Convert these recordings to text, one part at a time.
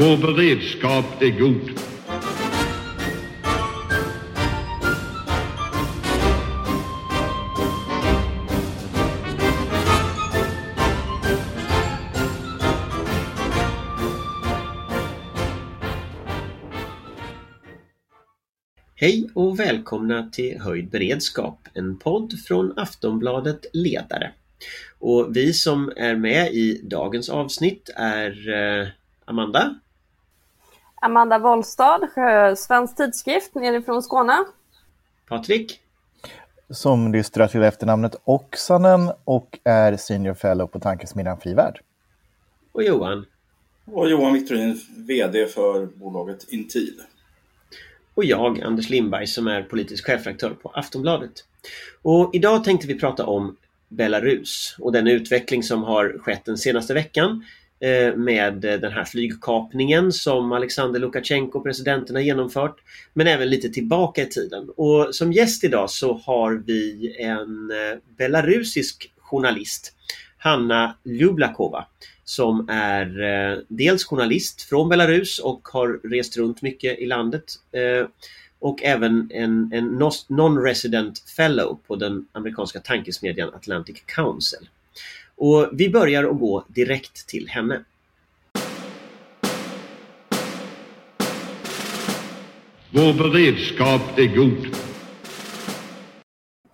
Vår beredskap är god. Hej och välkomna till Höjd beredskap, en podd från Aftonbladet Ledare. Och vi som är med i dagens avsnitt är eh, Amanda, Amanda Wollstad, Svensk Tidskrift nerifrån Skåne. Patrik, som lystrar till efternamnet Oksanen och är Senior Fellow på Tankesmedjan Fri Värld. och Johan. Och Johan Victorin, VD för bolaget Intil. och jag, Anders Lindberg, som är politisk chefredaktör på Aftonbladet. Och idag tänkte vi prata om Belarus och den utveckling som har skett den senaste veckan Eh, med eh, den här flygkapningen som Alexander Lukasjenko, presidenten, har genomfört. Men även lite tillbaka i tiden. Och som gäst idag så har vi en eh, belarusisk journalist, Hanna Ljublakova, som är dels journalist från Belarus och har rest runt mycket i landet och även en, en non-resident fellow på den amerikanska tankesmedjan Atlantic Council. Och vi börjar att gå direkt till henne. Vår beredskap är god.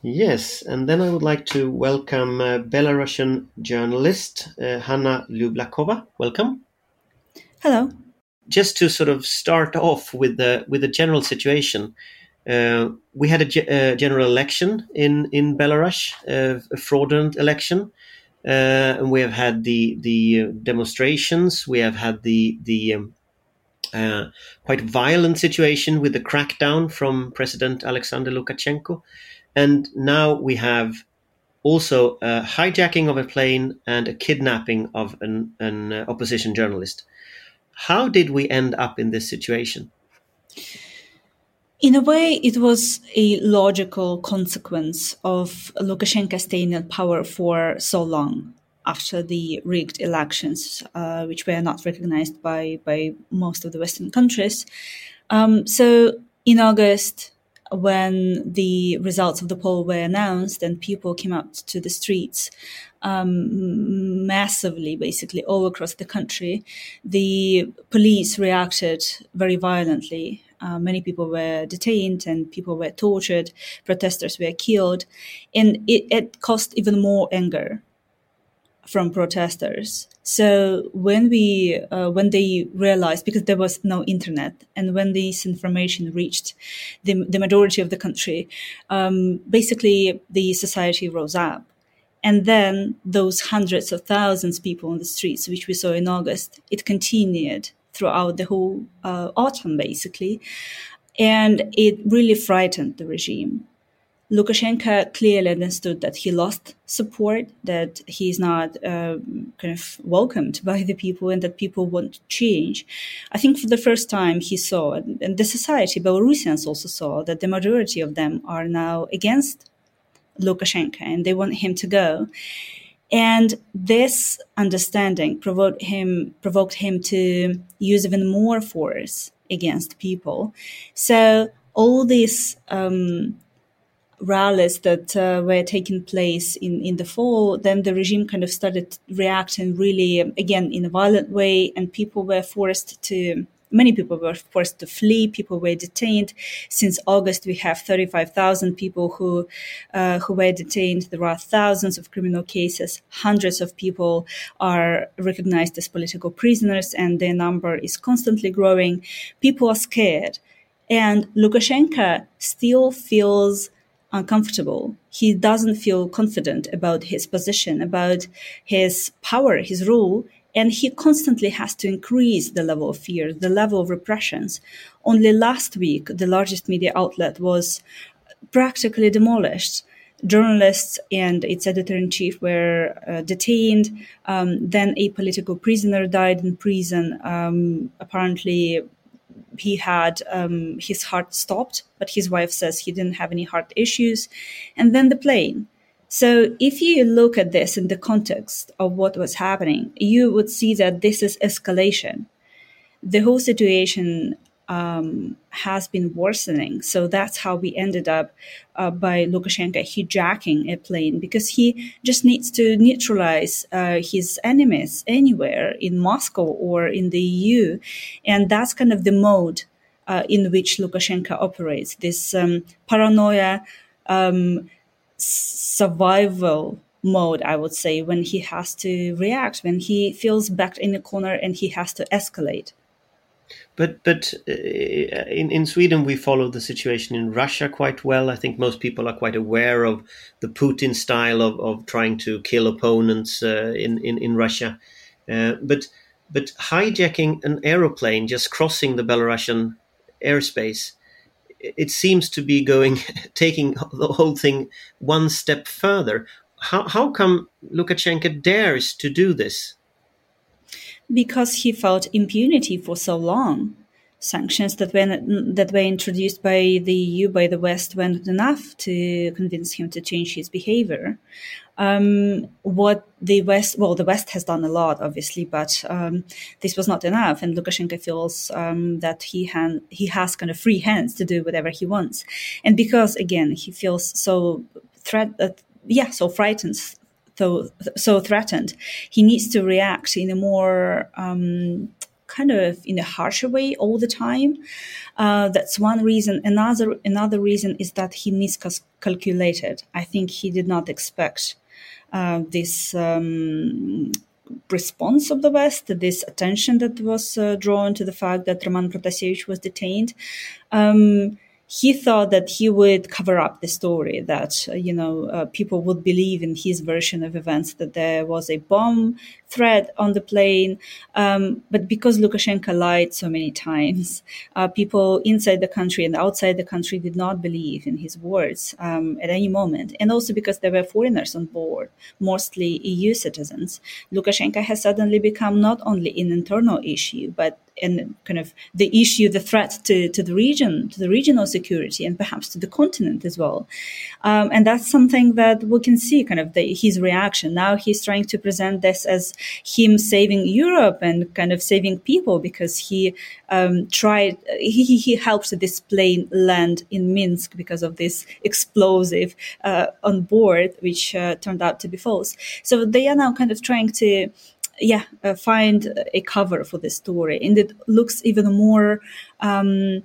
Yes, and then I would like to welcome uh, Belarusian journalist uh, Hanna Lublakova. Welcome. Hello. just to sort of start off with the with the general situation, uh, we had a ge- uh, general election in in Belarus, uh, a fraudulent election, uh, and we have had the the uh, demonstrations. We have had the the um, uh, quite violent situation with the crackdown from President Alexander Lukashenko, and now we have also a hijacking of a plane and a kidnapping of an, an uh, opposition journalist. How did we end up in this situation? In a way, it was a logical consequence of Lukashenko staying in power for so long after the rigged elections, uh, which were not recognized by, by most of the Western countries. Um, so in August, when the results of the poll were announced and people came out to the streets um, massively, basically all across the country, the police reacted very violently. Uh, many people were detained and people were tortured. Protesters were killed, and it, it caused even more anger from protesters. So when we uh, when they realized because there was no internet and when this information reached the, the majority of the country, um, basically the society rose up. And then those hundreds of thousands of people on the streets, which we saw in August, it continued throughout the whole uh, autumn, basically. And it really frightened the regime. Lukashenko clearly understood that he lost support, that he's not uh, kind of welcomed by the people, and that people want change. I think for the first time he saw, and the society, Belarusians also saw, that the majority of them are now against Lukashenko and they want him to go. And this understanding provoked him provoked him to use even more force against people. So all these um, rallies that uh, were taking place in, in the fall, then the regime kind of started reacting really, um, again, in a violent way, and people were forced to. Many people were forced to flee. People were detained. Since August, we have 35,000 people who uh, who were detained. There are thousands of criminal cases. Hundreds of people are recognized as political prisoners, and their number is constantly growing. People are scared, and Lukashenko still feels uncomfortable. He doesn't feel confident about his position, about his power, his rule, and he constantly has to increase the level of fear, the level of repressions. Only last week, the largest media outlet was practically demolished. Journalists and its editor in chief were uh, detained. Um, then a political prisoner died in prison. Um, apparently, he had um, his heart stopped, but his wife says he didn't have any heart issues. And then the plane. So if you look at this in the context of what was happening, you would see that this is escalation. the whole situation um, has been worsening. So that's how we ended up uh, by Lukashenko hijacking a plane because he just needs to neutralize uh, his enemies anywhere in Moscow or in the EU. And that's kind of the mode uh, in which Lukashenko operates this um, paranoia, um, survival mode, I would say, when he has to react, when he feels backed in a corner and he has to escalate. But but uh, in in Sweden we follow the situation in Russia quite well. I think most people are quite aware of the Putin style of, of trying to kill opponents uh, in, in in Russia. Uh, but but hijacking an aeroplane just crossing the Belarusian airspace, it seems to be going taking the whole thing one step further. How how come Lukashenko dares to do this? because he felt impunity for so long. Sanctions that were that were introduced by the EU by the West weren't enough to convince him to change his behavior. Um, what the West, well, the West has done a lot, obviously, but um, this was not enough. And Lukashenko feels um, that he han- he has kind of free hands to do whatever he wants, and because again he feels so threat, uh, yeah, so frightened so so threatened, he needs to react in a more um, kind of in a harsher way all the time. Uh, that's one reason. Another another reason is that he miscalculated. I think he did not expect uh, this. Um, response of the West, this attention that was uh, drawn to the fact that Roman Protasevich was detained. Um, he thought that he would cover up the story that uh, you know uh, people would believe in his version of events that there was a bomb threat on the plane. Um, but because lukashenko lied so many times uh, people inside the country and outside the country did not believe in his words um, at any moment. And also because there were foreigners on board mostly eu citizens lukashenko has suddenly become not only an internal issue but and kind of the issue, the threat to, to the region, to the regional security, and perhaps to the continent as well. Um, and that's something that we can see kind of the, his reaction. Now he's trying to present this as him saving Europe and kind of saving people because he um, tried, he, he helped this plane land in Minsk because of this explosive uh, on board, which uh, turned out to be false. So they are now kind of trying to yeah uh, find a cover for the story. And it looks even more um,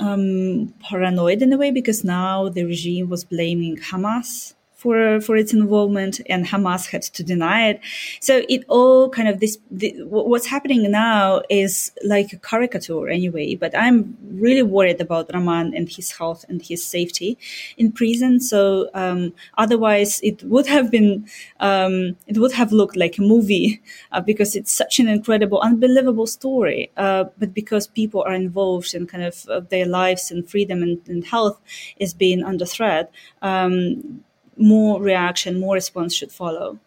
um, paranoid in a way because now the regime was blaming hamas for for its involvement, and Hamas had to deny it. So it all kind of this. The, what's happening now is like a caricature anyway. But I'm really worried about Roman and his health and his safety in prison. So um, otherwise, it would have been um, it would have looked like a movie uh, because it's such an incredible, unbelievable story. Uh, but because people are involved and kind of uh, their lives and freedom and, and health is being under threat. Um, more reaction, more response should follow.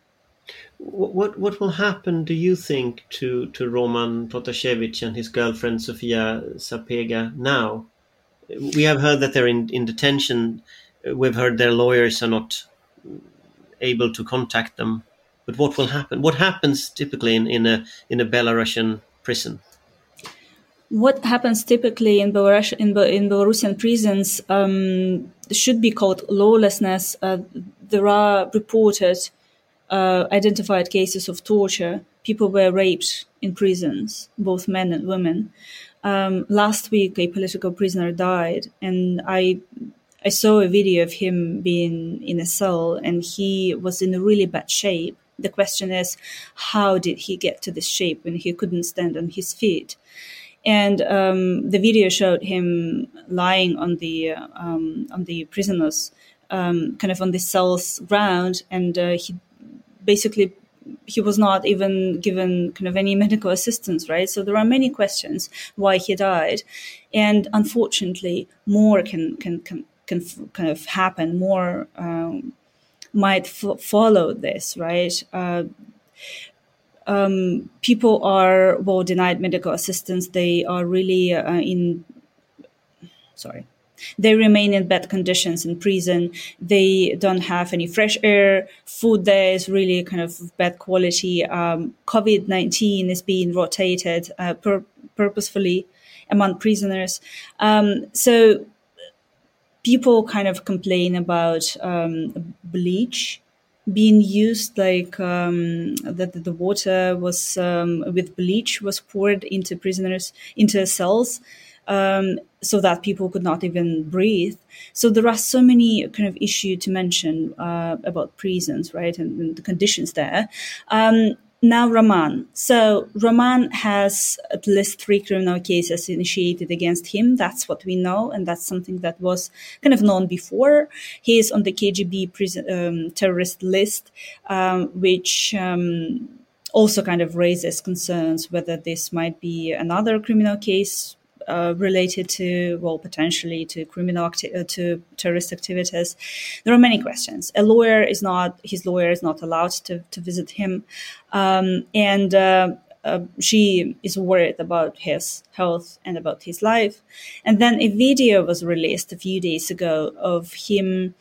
What what will happen, do you think, to, to Roman Protasevich and his girlfriend Sofia Sapega now? We have heard that they're in, in detention. We've heard their lawyers are not able to contact them. But what will happen? What happens typically in, in a in a Belarusian prison? What happens typically in, Belarus, in, in Belarusian prisons um, should be called lawlessness. Uh, there are reported uh, identified cases of torture. People were raped in prisons, both men and women. Um, last week, a political prisoner died, and I I saw a video of him being in a cell, and he was in a really bad shape. The question is, how did he get to this shape when he couldn't stand on his feet? And um, the video showed him lying on the um, on the prisoners, um, kind of on the cell's ground, and uh, he basically he was not even given kind of any medical assistance, right? So there are many questions why he died, and unfortunately, more can can can, can kind of happen. More um, might f- follow this, right? Uh, um, people are well denied medical assistance. They are really uh, in sorry. They remain in bad conditions in prison. They don't have any fresh air. Food there is really kind of bad quality. Um, COVID 19 is being rotated. Uh, per, purposefully among prisoners. Um, so people kind of complain about um, bleach being used like um, that the water was um, with bleach was poured into prisoners into cells um, so that people could not even breathe. So there are so many kind of issues to mention uh, about prisons right and, and, the conditions there. Um, now, Roman. So, Roman has at least three criminal cases initiated against him. That's what we know, and that's something that was kind of known before. He is on the KGB prison, um, terrorist list, um, which um, also kind of raises concerns whether this might be another criminal case uh, related to, well, potentially to criminal acti- uh, to terrorist activities. There are many questions. A lawyer is not, his lawyer is not allowed to, to visit him. Um, and uh, uh, she is worried about his health and about his life. And then a video was released a few days ago of him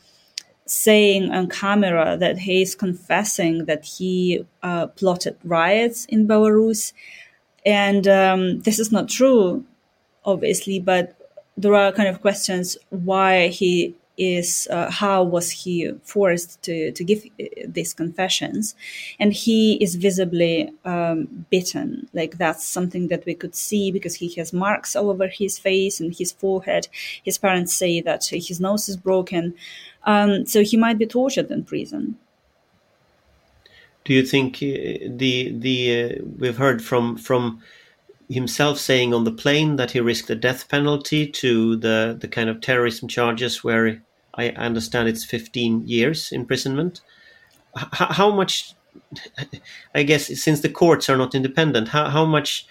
saying on camera that he is confessing that he uh, plotted riots in Belarus. And um, this is not true obviously, but there are kind of questions why he is uh, how was he forced to to give uh, these confessions. And he is visibly um, bitten. Like that's something that we could see because he has marks all over his face and his forehead. His parents say that his nose is broken. Um, so he might be tortured in prison. Do you think uh, the the uh, we've heard from from himself saying on the plane that he risked the death penalty to the, the kind of terrorism charges where I understand it's 15 years imprisonment. H- how much, I guess, since the courts are not independent, how, how much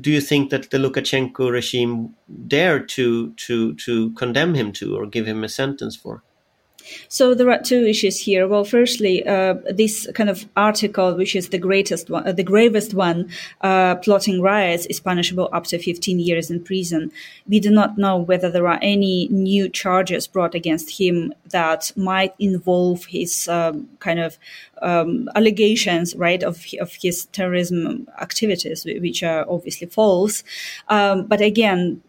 do you think that the Lukashenko regime dare to, to, to condemn him to or give him a sentence for? So there are two issues here. Well, firstly, uh, this kind of article, which is the greatest one, uh, the gravest one, uh, plotting riots, is punishable up to 15 years in prison. We do not know whether there are any new charges brought against him that might involve his um, kind of um, allegations, right, of of his terrorism activities, which are obviously false. Um, but again,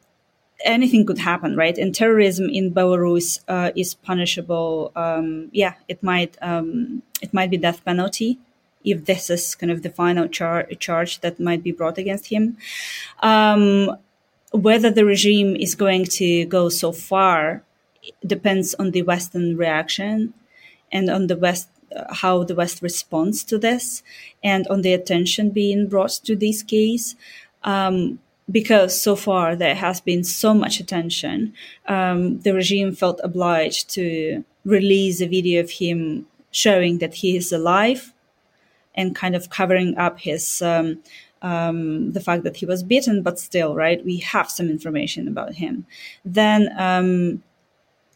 anything could happen, right? And terrorism in Belarus uh, is punishable. Um, yeah, it might um, it might be death penalty if this is kind of the final char- charge that might be brought against him. Um, whether the regime is going to go so far depends on the Western reaction and on the West uh, how the West responds to this and on the attention being brought to this case. Um, because so far there has been so much attention, um, the regime felt obliged to release a video of him showing that he is alive and kind of covering up his um, um, the fact that he was beaten, but still, right, we have some information about him. Then, um,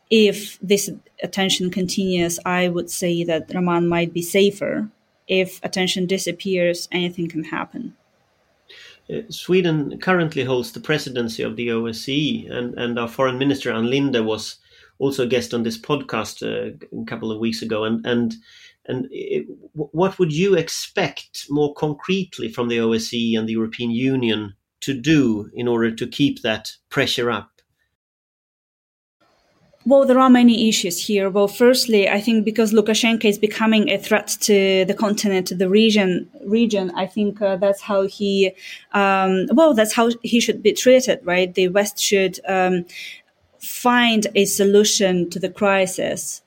if this attention continues, I would say that Roman might be safer. If attention disappears, anything can happen. Sweden currently holds the presidency of the OSCE, and, and our foreign minister Ann Linde was also a guest on this podcast uh, a couple of weeks ago. And and and it, what would you expect more concretely from the OSCE and the European Union to do in order to keep that pressure up? Well, there are many issues here. Well, firstly, I think because Lukashenko is becoming a threat to the continent, to the region, region, I think uh, that's how he, um, well, that's how he should be treated, right? The West should um, find a solution to the crisis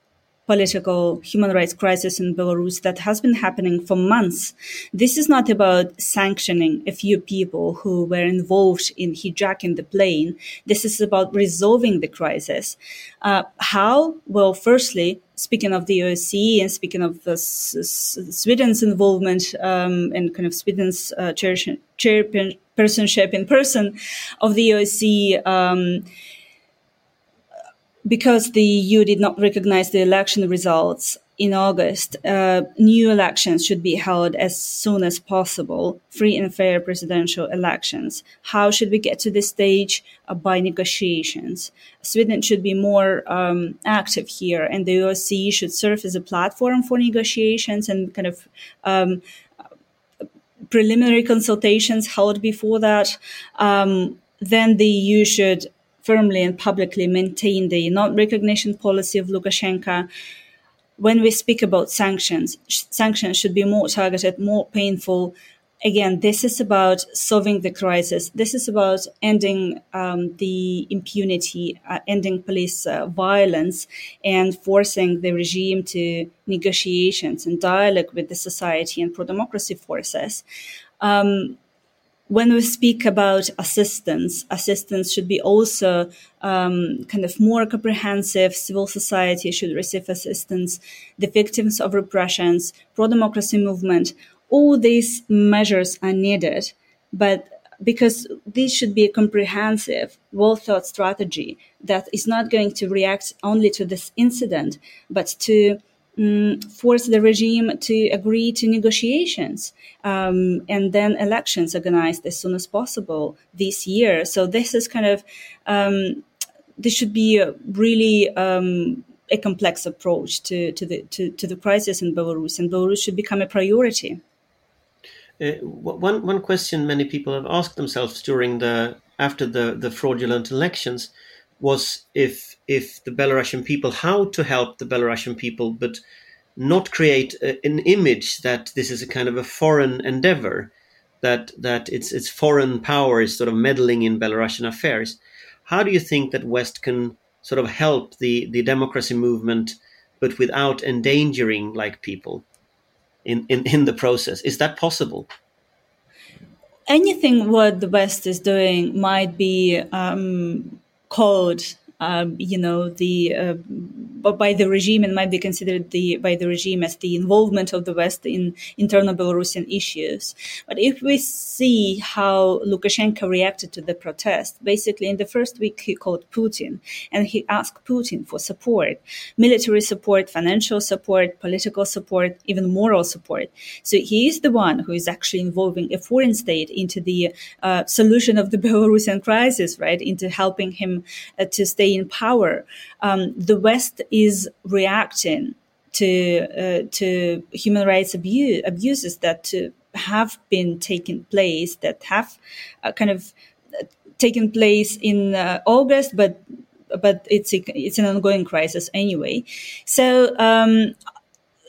political human rights crisis in Belarus that has been happening for months. This is not about sanctioning a few people who were involved in hijacking the plane. This is about resolving the crisis. Uh, how? Well, firstly, speaking of the OSCE and speaking of Sweden's involvement um, and kind of Sweden's uh, chairpersonship in person of the OSCE. Um, because the EU did not recognize the election results in August, uh, new elections should be held as soon as possible, free and fair presidential elections. How should we get to this stage? Uh, by negotiations. Sweden should be more um, active here, and the OSCE should serve as a platform for negotiations and kind of um, preliminary consultations held before that, um, then the EU should firmly and publicly maintain the non-recognition policy of Lukashenko. When we speak about sanctions, sanctions should be more targeted, more painful, again, this is about solving the crisis. This is about ending um, the impunity, uh, ending police uh, violence, and forcing the regime to negotiations and dialogue with the society and pro democracy forces. Um, when we speak about assistance, assistance should be also um, kind of more comprehensive. Civil society should receive assistance. The victims of repressions, pro democracy movement, all these measures are needed, but because this should be a comprehensive, well thought strategy that is not going to react only to this incident, but to um, force the regime to agree to negotiations um, and then elections organized as soon as possible this year. So this is kind of um, this should be a really um, a complex approach to, to the to, to the crisis in Belarus, and Belarus should become a priority. Uh, one one question many people have asked themselves during the after the the fraudulent elections was if if the Belarusian people how to help the Belarusian people, but not create a, an image that this is a kind of a foreign endeavor, that that it's it's foreign power is sort of meddling in Belarusian affairs. How do you think that West can sort of help the the democracy movement, but without endangering like people? in, in, in the process. Is that possible? Anything what the West is doing might be um, called um, you know, the uh, by the regime and might be considered the by the regime as the involvement of the West in internal Belarusian issues. But if we see how Lukashenko reacted to the protest, basically in the first week he called Putin and he asked Putin for support, military support, financial support, political support, even moral support. So he is the one who is actually involving a foreign state into the uh, solution of the Belarusian crisis, right? Into helping him uh, to stay in power, um, the West is reacting to uh, to human rights abuse, abuses that uh, have been taking place, that have uh, kind of uh, taken place in uh, August, but but it's a, it's an ongoing crisis anyway. So. Um,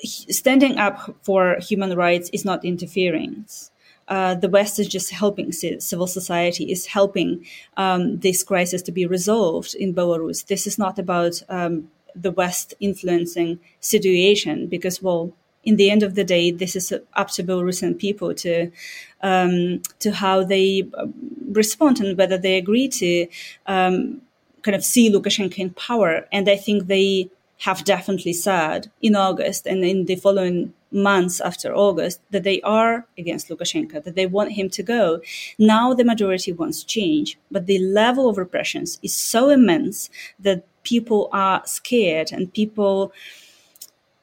standing up for human rights is not interference uh, the West is just helping civil society, is helping um, this crisis to be resolved in Belarus. This is not about um, the West influencing situation because, well, in the end of the day, this is up to Belarusian people to um, to how they uh, respond and whether they agree to um, kind of see Lukashenko in power. And I think they have definitely said in August and in the following months after August that they are against Lukashenko, that they want him to go. Now the majority wants change, but the level of repressions is so immense that people are scared and people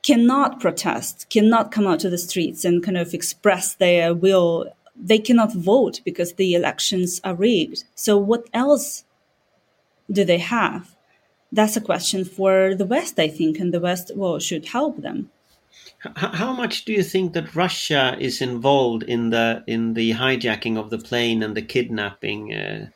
cannot protest, cannot come out to the streets and kind of express their will. They cannot vote because the elections are rigged. So what else do they have? that's a question for the West, I think, and the West well should help them. How much do you think that Russia is involved in the in the hijacking of the plane and the kidnapping? Uh...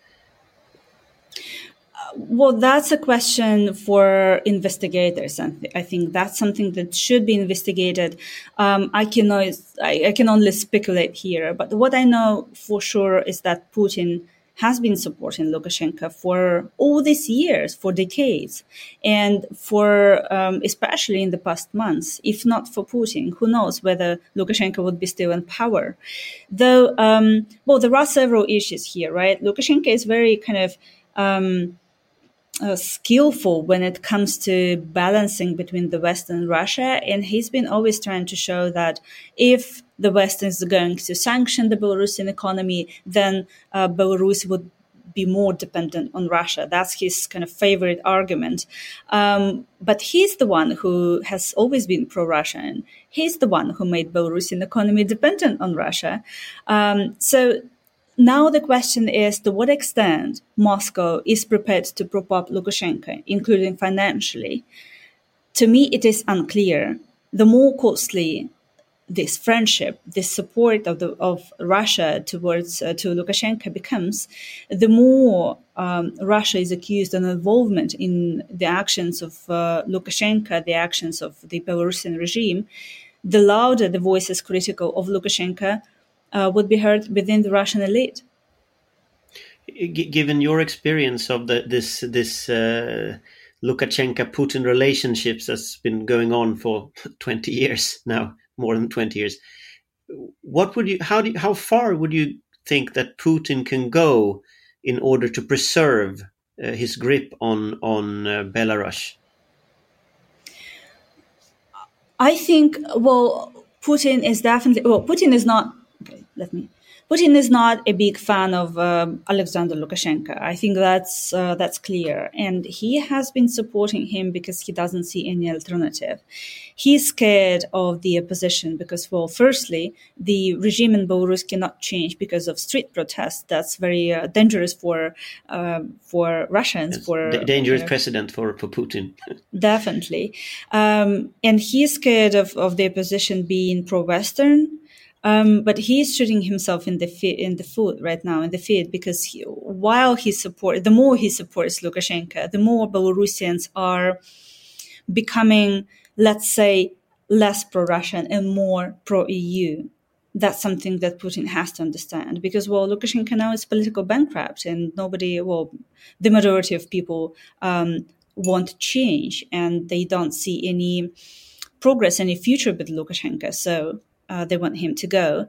Well, that's a question for investigators, and I think that's something that should be investigated. Um, I can I, I can only speculate here, but what I know for sure is that Putin has been supporting Lukashenko for all these years, for decades, and for um, especially in the past months. If not for Putin, who knows whether Lukashenko would be still in power? Though, um, well, there are several issues here, right? Lukashenko is very kind of um, uh, skillful when it comes to balancing between the West and Russia. And he's been always trying to show that if the West is going to sanction the Belarusian economy, then uh, Belarus would be more dependent on Russia. That's his kind of favorite argument. Um, but he's the one who has always been pro Russian. He's the one who made Belarusian economy dependent on Russia. Um, so now the question is to what extent Moscow is prepared to prop up Lukashenko, including financially. To me, it is unclear. The more costly this friendship, this support of the of Russia towards uh, to Lukashenko becomes, the more um, Russia is accused of involvement in the actions of uh, Lukashenko, the actions of the Belarusian regime, the louder the voices critical of Lukashenko uh, would be heard within the Russian elite. G- given your experience of the, this this uh, Lukashenko Putin relationships that's been going on for 20 years now more than 20 years. What would you, how do you, how far would you think that Putin can go in order to preserve uh, his grip on, on uh, Belarus? I think, well, Putin is definitely, well, Putin is not, let me, Putin is not a big fan of um, Alexander Lukashenko. I think that's uh, that's clear, and he has been supporting him because he doesn't see any alternative. He's scared of the opposition because, well, firstly, the regime in Belarus cannot change because of street protests. That's very uh, dangerous for uh, for Russians. Yes. For D- dangerous precedent for for Putin. definitely, um, and he's scared of of the opposition being pro-Western. Um, but he's shooting himself in the fi- in the foot right now in the feet because he, while he support the more he supports Lukashenko, the more Belarusians are becoming, let's say, less pro-Russian and more pro-EU. That's something that Putin has to understand because, well, Lukashenko now is political bankrupt and nobody, well, the majority of people um, want change and they don't see any progress, any future with Lukashenko. So uh, they want him to go.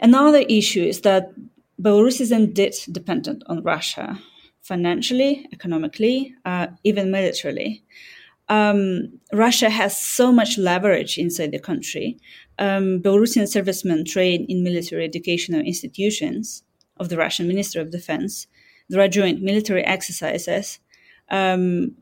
Another issue is that Belarus is indeed dependent on Russia financially, economically, uh, even militarily. Um, Russia has so much leverage inside the country. Um, Belarusian servicemen train in military educational institutions of the Russian Ministry of Defense. There are joint military exercises. Um,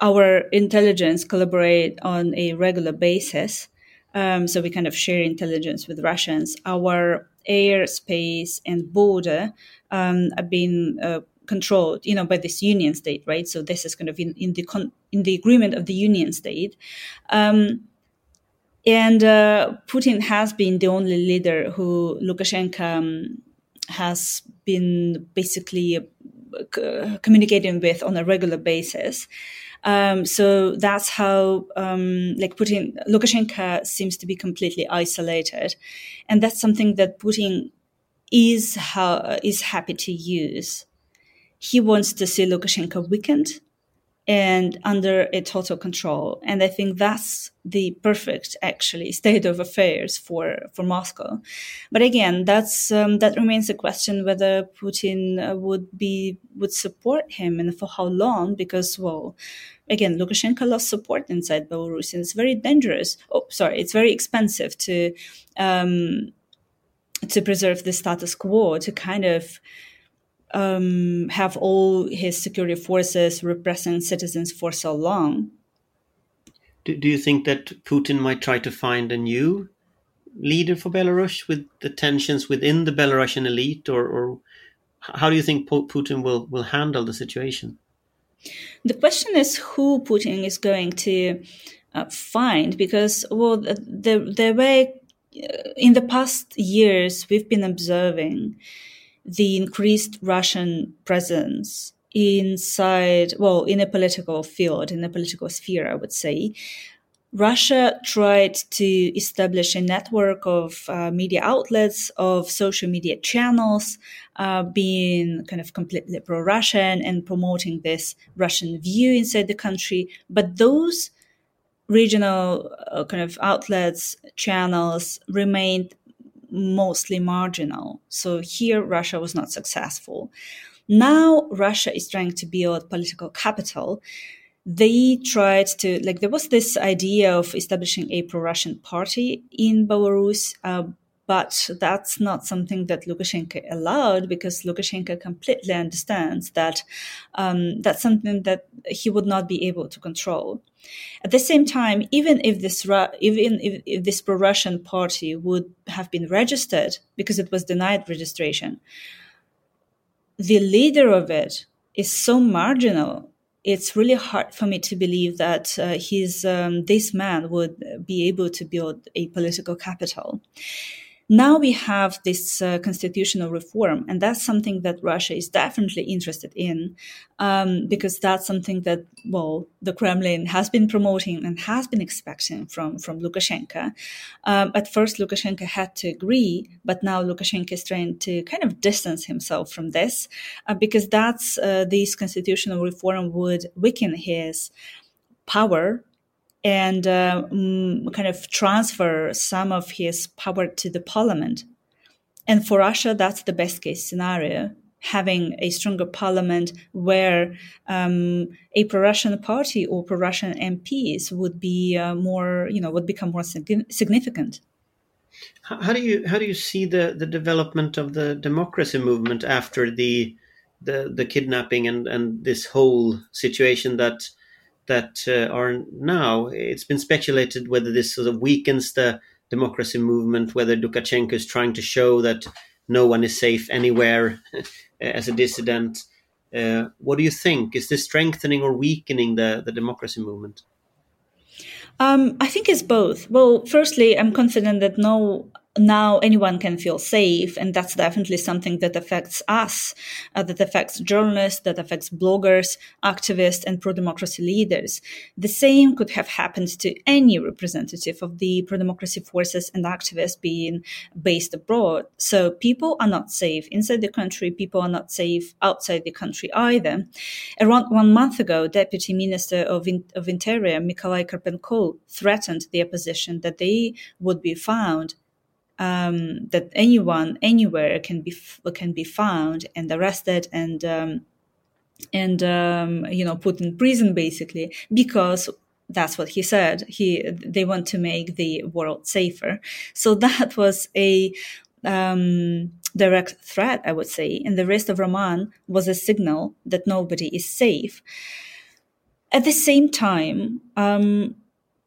our intelligence collaborate on a regular basis. Um, so we kind of share intelligence with Russians. Our airspace and border um, are being uh, controlled, you know, by this union state, right? So this is kind of in, in the con- in the agreement of the union state. Um, and uh, Putin has been the only leader who Lukashenko um, has been basically uh, communicating with on a regular basis. Um, so that's how, um, like Putin, Lukashenko seems to be completely isolated, and that's something that Putin is how is happy to use. He wants to see Lukashenko weakened and under a total control, and I think that's the perfect actually state of affairs for for Moscow. But again, that's um, that remains a question whether Putin uh, would be would support him and for how long, because well again, Lukashenko lost support inside Belarus, and it's very dangerous. Oh, sorry, it's very expensive to um, to preserve the status quo, to kind of um, have all his security forces repressing citizens for so long. Do, do you think that Putin might try to find a new leader for Belarus with the tensions within the Belarusian elite, or, or how do you think Putin will, will handle the situation? The question is who Putin is going to uh, find, because well, the the way uh, in the past years we've been observing the increased Russian presence inside, well, in a political field, in a political sphere, I would say. Russia tried to establish a network of uh, media outlets, of social media channels, uh, being kind of completely pro Russian and promoting this Russian view inside the country. But those regional uh, kind of outlets, channels remained mostly marginal. So here, Russia was not successful. Now, Russia is trying to build political capital they tried to like there was this idea of establishing a pro-russian party in belarus uh, but that's not something that lukashenko allowed because lukashenko completely understands that um, that's something that he would not be able to control at the same time even if this even if, if this pro-russian party would have been registered because it was denied registration the leader of it is so marginal it's really hard for me to believe that uh, he's, um, this man would be able to build a political capital. Now we have this uh, constitutional reform, and that's something that Russia is definitely interested in, um, because that's something that well the Kremlin has been promoting and has been expecting from from Lukashenko. Um, at first, Lukashenko had to agree, but now Lukashenko is trying to kind of distance himself from this, uh, because that's uh, this constitutional reform would weaken his power and uh, mm, kind of transfer some of his power to the parliament. And for Russia, that's the best case scenario having a stronger parliament where um, a pro-Russian party or pro-Russian MPs would be uh, more, you know, would become more significant. How do you how do you see the, the development of the democracy movement after the the, the kidnapping and, and this whole situation that that uh, are now. It's been speculated whether this sort of weakens the democracy movement, whether Lukashenko is trying to show that no one is safe anywhere as a dissident. Uh, what do you think? Is this strengthening or weakening the, the democracy movement? Um, I think it's both. Well, firstly, I'm confident that no now anyone can feel safe and that's definitely something that affects us uh, that affects journalists that affects bloggers activists and pro-democracy leaders. The same could have happened to any representative of the pro-democracy forces and activists being based abroad. So people are not safe inside the country people are not safe outside the country either. Around one month ago deputy minister of, In- of interior Mykolai Karpenko threatened the opposition that they would be found um, that anyone anywhere can be can be found and arrested and um, and um, you know put in prison basically because that's what he said. He they want to make the world safer. So that was a um, direct threat i would say and the rest of Roman was a signal that nobody is safe. At the same time um,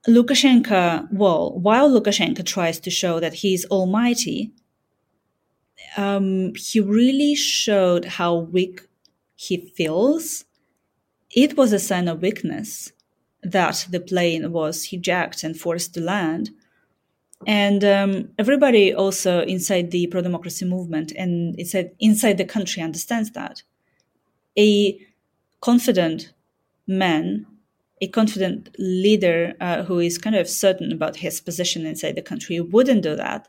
Lukashenko, well, while Lukashenko tries to show that he's almighty, um, he really showed how weak he feels. It was a sign of weakness that the plane was hijacked and forced to land. And um, everybody also inside the pro democracy movement and inside, inside the country understands that. A confident man a confident leader uh, who is kind of certain about his position inside the country wouldn't do that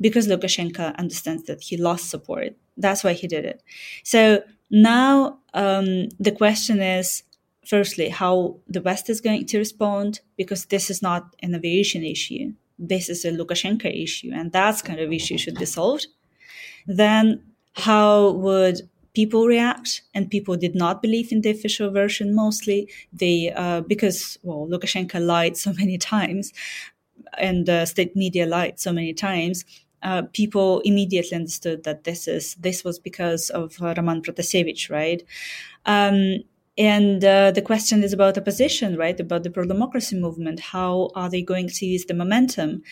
because Lukashenko understands that he lost support. That's why he did it. So now um, the question is firstly, how the West is going to respond, because this is not an aviation issue. This is a Lukashenko issue, and that kind of issue should be solved. Then, how would people react and people did not believe in the official version mostly they uh, because well lukashenko lied so many times and uh, state media lied so many times uh, people immediately understood that this is this was because of Roman Protasevich, right? Um, and uh, the question is about opposition, right? About the pro-democracy movement. How are they going to use the momentum,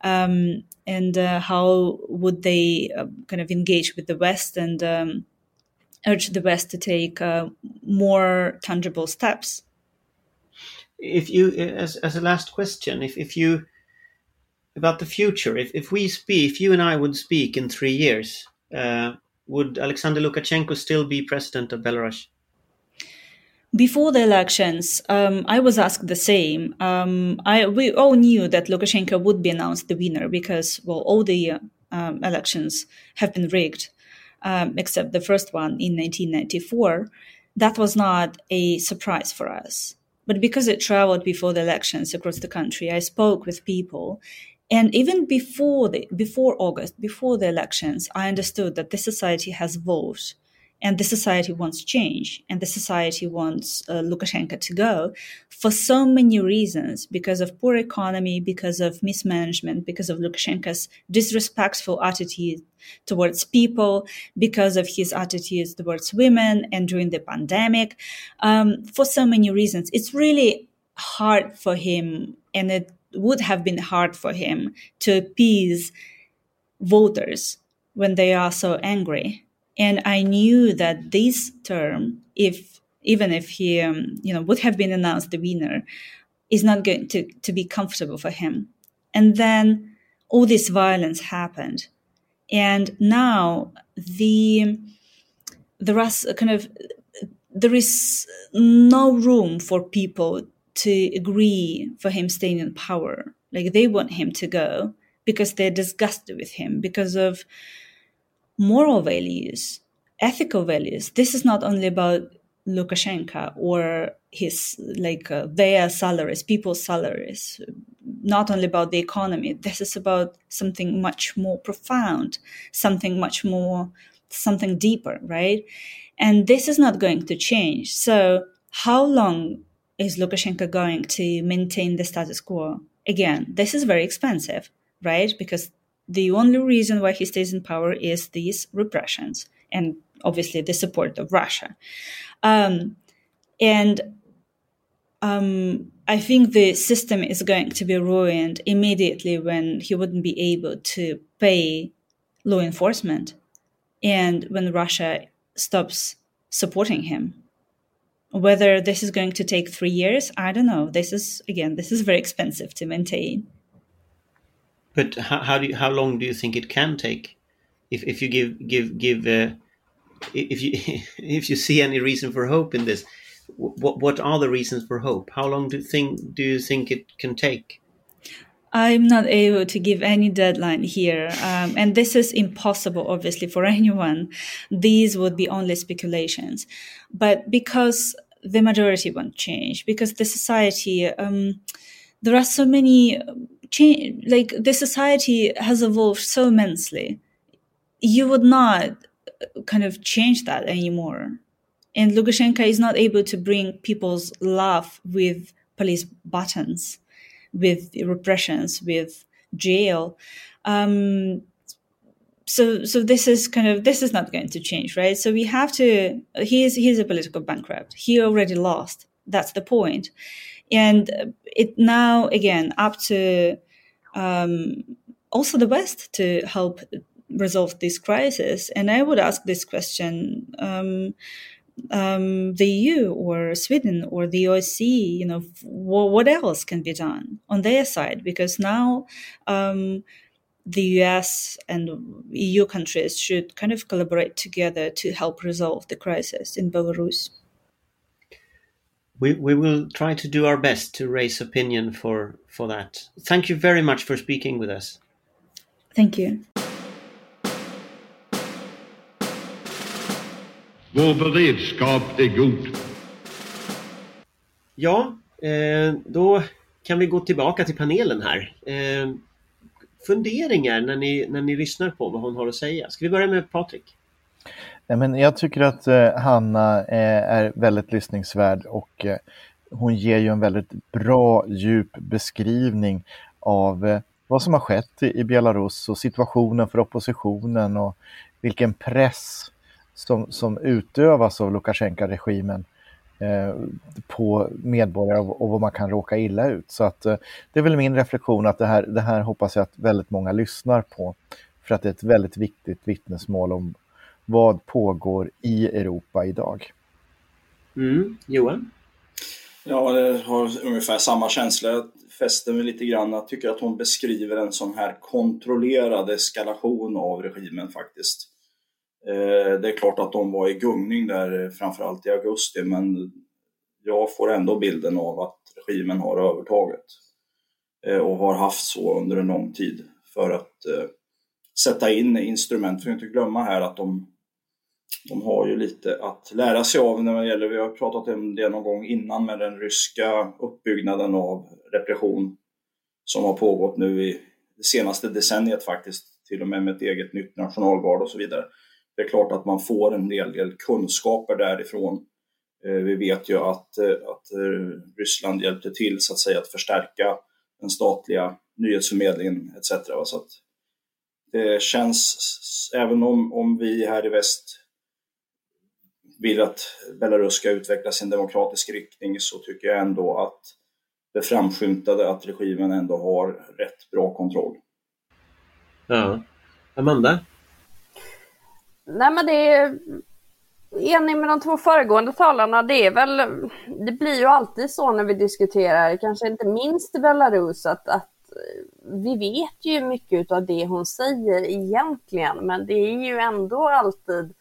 um, and uh, how would they uh, kind of engage with the West and um, urge the West to take uh, more tangible steps. If you, as, as a last question, if, if you, about the future, if, if we speak, if you and I would speak in three years, uh, would Alexander Lukashenko still be president of Belarus? Before the elections, um, I was asked the same. Um, I, we all knew that Lukashenko would be announced the winner because, well, all the um, elections have been rigged um, except the first one in 1994, that was not a surprise for us. But because it traveled before the elections across the country, I spoke with people. And even before the, before August, before the elections, I understood that the society has evolved and the society wants change and the society wants uh, Lukashenko to go for so many reasons because of poor economy, because of mismanagement, because of Lukashenko's disrespectful attitude towards people, because of his attitudes towards women and during the pandemic, um, for so many reasons. It's really hard for him and it would have been hard for him to appease voters when they are so angry and I knew that this term, if even if he, um, you know, would have been announced the winner, is not going to, to be comfortable for him. And then all this violence happened. And now the the Rus kind of there is no room for people to agree for him staying in power. Like they want him to go because they're disgusted with him because of moral values, ethical values. This is not only about Lukashenko or his like uh, their salaries, people's salaries, not only about the economy. This is about something much more profound, something much more, something deeper, right? And this is not going to change. So, how long is Lukashenko going to maintain the status quo? Again, this is very expensive, right? Because the only reason why he stays in power is these repressions and obviously the support of Russia. Um, and um, I think the system is going to be ruined immediately when he wouldn't be able to pay law enforcement and when Russia stops supporting him. Whether this is going to take three years, I don't know. This is again, this is very expensive to maintain. But how, how do you, how long do you think it can take? If if you give give give uh, if you if you see any reason for hope in this, what what are the reasons for hope? How long do you think do you think it can take? I'm not able to give any deadline here. Um, and this is impossible, obviously, for anyone. These would be only speculations. But because the majority won't change, because the society, um, there are so many change, like the society has evolved so immensely. You would not kind of change that anymore. And Lukashenko is not able to bring people's love with police buttons with repressions, with jail. Um, so so this is kind of this is not going to change, right? So we have to. He is he is a political bankrupt. He already lost. That's the point, and it now again up to um, also the West to help resolve this crisis. And I would ask this question. Um, um, the EU or Sweden or the OSCE, you know, what else can be done on their side? Because now um, the US and EU countries should kind of collaborate together to help resolve the crisis in Belarus. We, we will try to do our best to raise opinion for, for that. Thank you very much for speaking with us. Thank you. Vår beredskap är god. Ja, eh, då kan vi gå tillbaka till panelen här. Eh, funderingar när ni, när ni lyssnar på vad hon har att säga. Ska vi börja med Patrik? Nej, men jag tycker att eh, Hanna eh, är väldigt lyssningsvärd och eh, hon ger ju en väldigt bra, djup beskrivning av eh, vad som har skett i, i Belarus och situationen för oppositionen och vilken press som, som utövas av Lukasjenko-regimen eh, på medborgare och, vad man kan råka illa ut. Så att eh, det är väl min reflektion att det här, det här hoppas jag att väldigt många lyssnar på för att det är ett väldigt viktigt vittnesmål om vad pågår i Europa idag. Mm. Johan? Ja, jag har ungefär samma känsla. Jag fäster mig lite grann. Jag tycker att hon beskriver en sån här kontrollerad eskalation av regimen faktiskt. Eh, det är klart att de var i gungning där framförallt i augusti men jag får ändå bilden av att regimen har övertaget eh, och har haft så under en lång tid för att eh, sätta in instrument. Vi får inte glömma här att de, de har ju lite att lära sig av när det gäller, vi har pratat om det någon gång innan med den ryska uppbyggnaden av repression som har pågått nu i det senaste decenniet faktiskt, till och med med ett eget nytt nationalgard och så vidare det är klart att man får en del, del kunskaper därifrån. Eh, vi vet ju att, eh, att eh, Ryssland hjälpte till så att säga att förstärka den statliga nyhetsförmedlingen etc. Så att det känns, även om, om vi här i väst vill att Belarus ska utveckla sin demokratisk riktning så tycker jag ändå att det framskymtade att regimen ändå har rätt bra kontroll. Ja. Amanda? Nej men det är enig med de två föregående talarna. Det är väl, det blir ju alltid så när vi diskuterar, kanske inte minst i Belarus, att, att vi vet ju mycket av det hon säger egentligen, men det är ju ändå alltid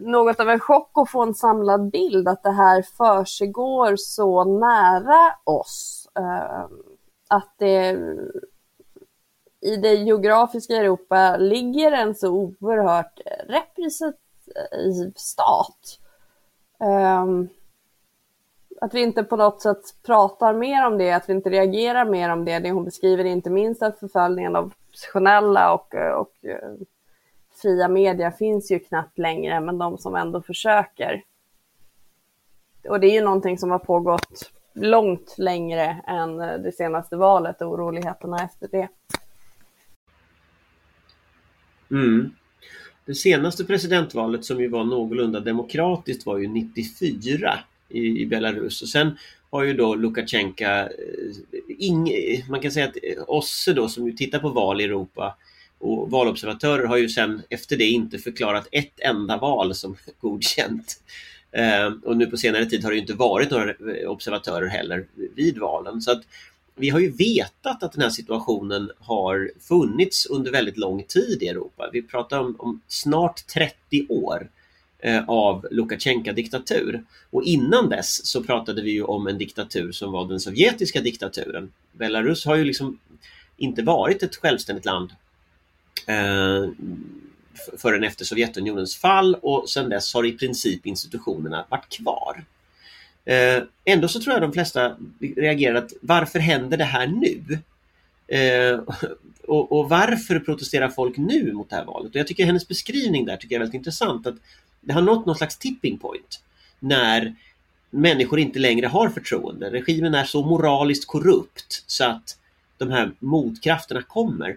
något av en chock att få en samlad bild att det här försiggår så nära oss. Eh, att det i det geografiska Europa ligger en så oerhört repressiv eh, stat. Ehm, att vi inte på något sätt pratar mer om det, att vi inte reagerar mer om det. Det hon beskriver inte minst att förföljningen av oppositionella och, eh, och eh, fria media finns ju knappt längre, men de som ändå försöker. Och det är ju någonting som har pågått långt längre än eh, det senaste valet och oroligheterna efter det. Mm. Det senaste presidentvalet som ju var någorlunda demokratiskt var ju 94 i, i Belarus och sen har ju då Lukasjenko, eh, ing, man kan säga att eh, OSSE då som ju tittar på val i Europa och valobservatörer har ju sen efter det inte förklarat ett enda val som godkänt. Eh, och nu på senare tid har det inte varit några eh, observatörer heller vid valen. Så att vi har ju vetat att den här situationen har funnits under väldigt lång tid i Europa. Vi pratar om, om snart 30 år eh, av Lukasjenko-diktatur. Och innan dess så pratade vi ju om en diktatur som var den sovjetiska diktaturen. Belarus har ju liksom inte varit ett självständigt land Eh, förrän efter Sovjetunionens fall och sedan dess har i princip institutionerna varit kvar. Eh, ändå så tror jag de flesta reagerar att varför händer det här nu? Eh, och, och, varför protesterar folk nu mot det här valet? Och jag tycker hennes beskrivning där tycker jag är väldigt intressant. att Det har nått någon slags tipping point när människor inte längre har förtroende. Regimen är så moraliskt korrupt så att de här motkrafterna kommer.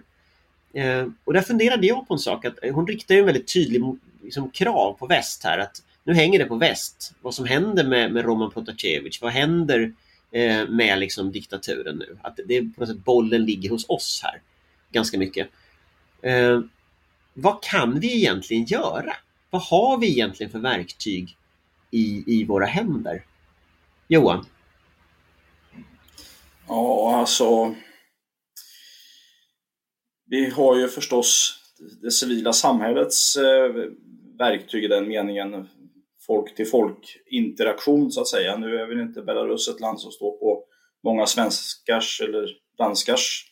Eh, och där funderade jag på en sak, att eh, hon riktar en väldigt tydlig liksom, krav på väst här. att nu hänger det på väst. Vad som händer med, med Roman Protasevich, vad händer eh, med liksom diktaturen nu? Att det på något sätt bollen ligger hos oss här ganska mycket. Eh, vad kan vi egentligen göra? Vad har vi egentligen för verktyg i, i våra händer? Johan? Ja, alltså. Vi har ju förstås det civila samhällets eh, verktyg i den meningen folk till folk interaktion så att säga. Nu är väl inte Belarus ett land som står på många svenskars eller danskars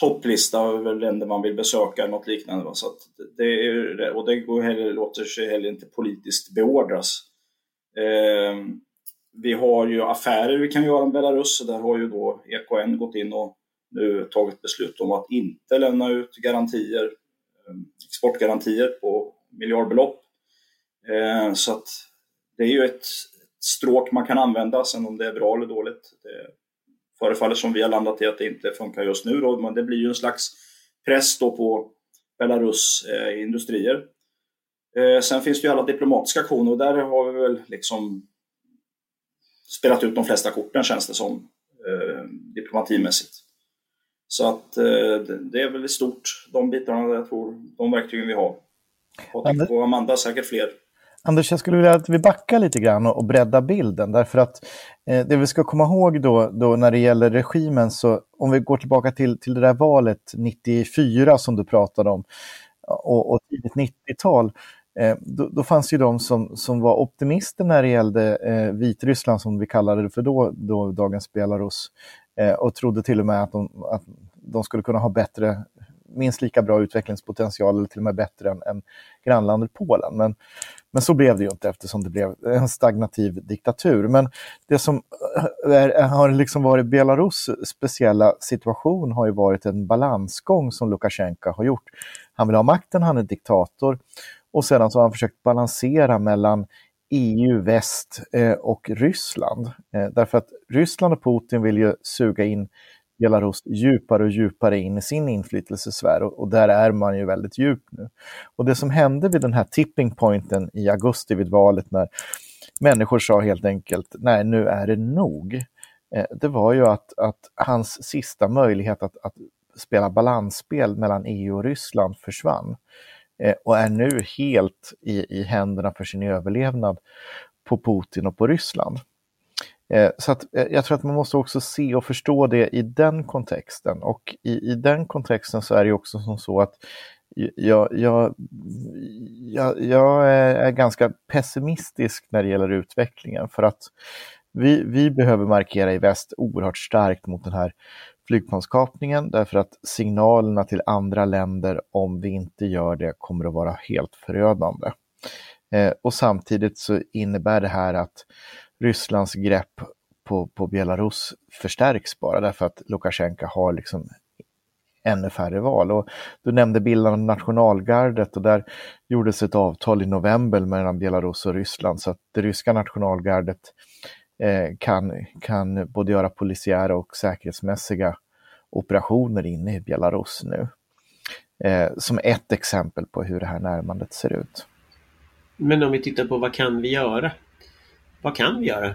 topplista över länder man vill besöka eller något liknande. Va? Så det är, och det går heller, låter sig heller inte politiskt beordras. Eh, vi har ju affärer vi kan göra med Belarus och där har ju då EKN gått in och nu tagit beslut om att inte lämna ut garantier, ehm, exportgarantier på miljardbelopp ehm, så att det är ju ett stråk man kan använda, sen om det är bra eller dåligt. Det förefaller som vi har landat i att det inte funkar just nu då, men det blir ju en slags press då på Belarus eh, industrier. Ehm, sen finns det ju alla diplomatiska aktioner och där har vi väl liksom spelat ut de flesta korten känns det som, eh, diplomatimässigt. Så att eh, det är väl i stort de bitarna jag tror, de verktygen vi har. Patrik och Amanda säkert fler. Anders, jag skulle vilja att vi backar lite grann och, breddar bilden. Därför att eh, det vi ska komma ihåg då, då när det gäller regimen, så om vi går tillbaka till, till det där valet 94 som du pratade om och, och tidigt 90-tal, eh, då, då, fanns ju de som, som var optimister när det gällde eh, Vitryssland, som vi kallade det för då, då dagens Belarus, Eh, och trodde till och med att de, att de skulle kunna ha bättre minst lika bra utvecklingspotential eller till och med bättre än, än grannlandet Polen. Men, men så blev det ju inte eftersom det blev en stagnativ diktatur. Men det som eh, är, har liksom varit Belarus speciella situation har ju varit en balansgång som Lukasjenko har gjort. Han vill ha makten, han är diktator och sedan så har han försökt balansera mellan EU, väst eh, och Ryssland. Eh, därför att Ryssland och Putin vill ju suga in Belarus djupare och djupare in i sin inflytelsesfär och, där är man ju väldigt djup nu. Och det som hände vid den här tipping pointen i augusti vid valet när människor sa helt enkelt nej nu är det nog. Eh, det var ju att, att hans sista möjlighet att, att spela balansspel mellan EU och Ryssland försvann. Eh, och är nu helt i, i händerna för sin överlevnad på Putin och på Ryssland. Eh, så att, eh, jag tror att man måste också se och förstå det i den kontexten och i, i den kontexten så är det också som så att jag, jag, jag, jag är ganska pessimistisk när det gäller utvecklingen för att vi, vi behöver markera i väst oerhört starkt mot den här flygplanskapningen därför att signalerna till andra länder om vi inte gör det kommer att vara helt förödande. Eh, och samtidigt så innebär det här att Rysslands grepp på, på Belarus förstärks bara därför att Lukasjenko har liksom ännu färre val. Och du nämnde bilden av nationalgardet och där gjordes ett avtal i november mellan Belarus och Ryssland så att det ryska nationalgardet eh, kan, kan både göra polisiära och säkerhetsmässiga operationer inne i Belarus nu. Eh, som ett exempel på hur det här närmandet ser ut. Men om vi tittar på vad kan vi göra? Vad kan vi göra?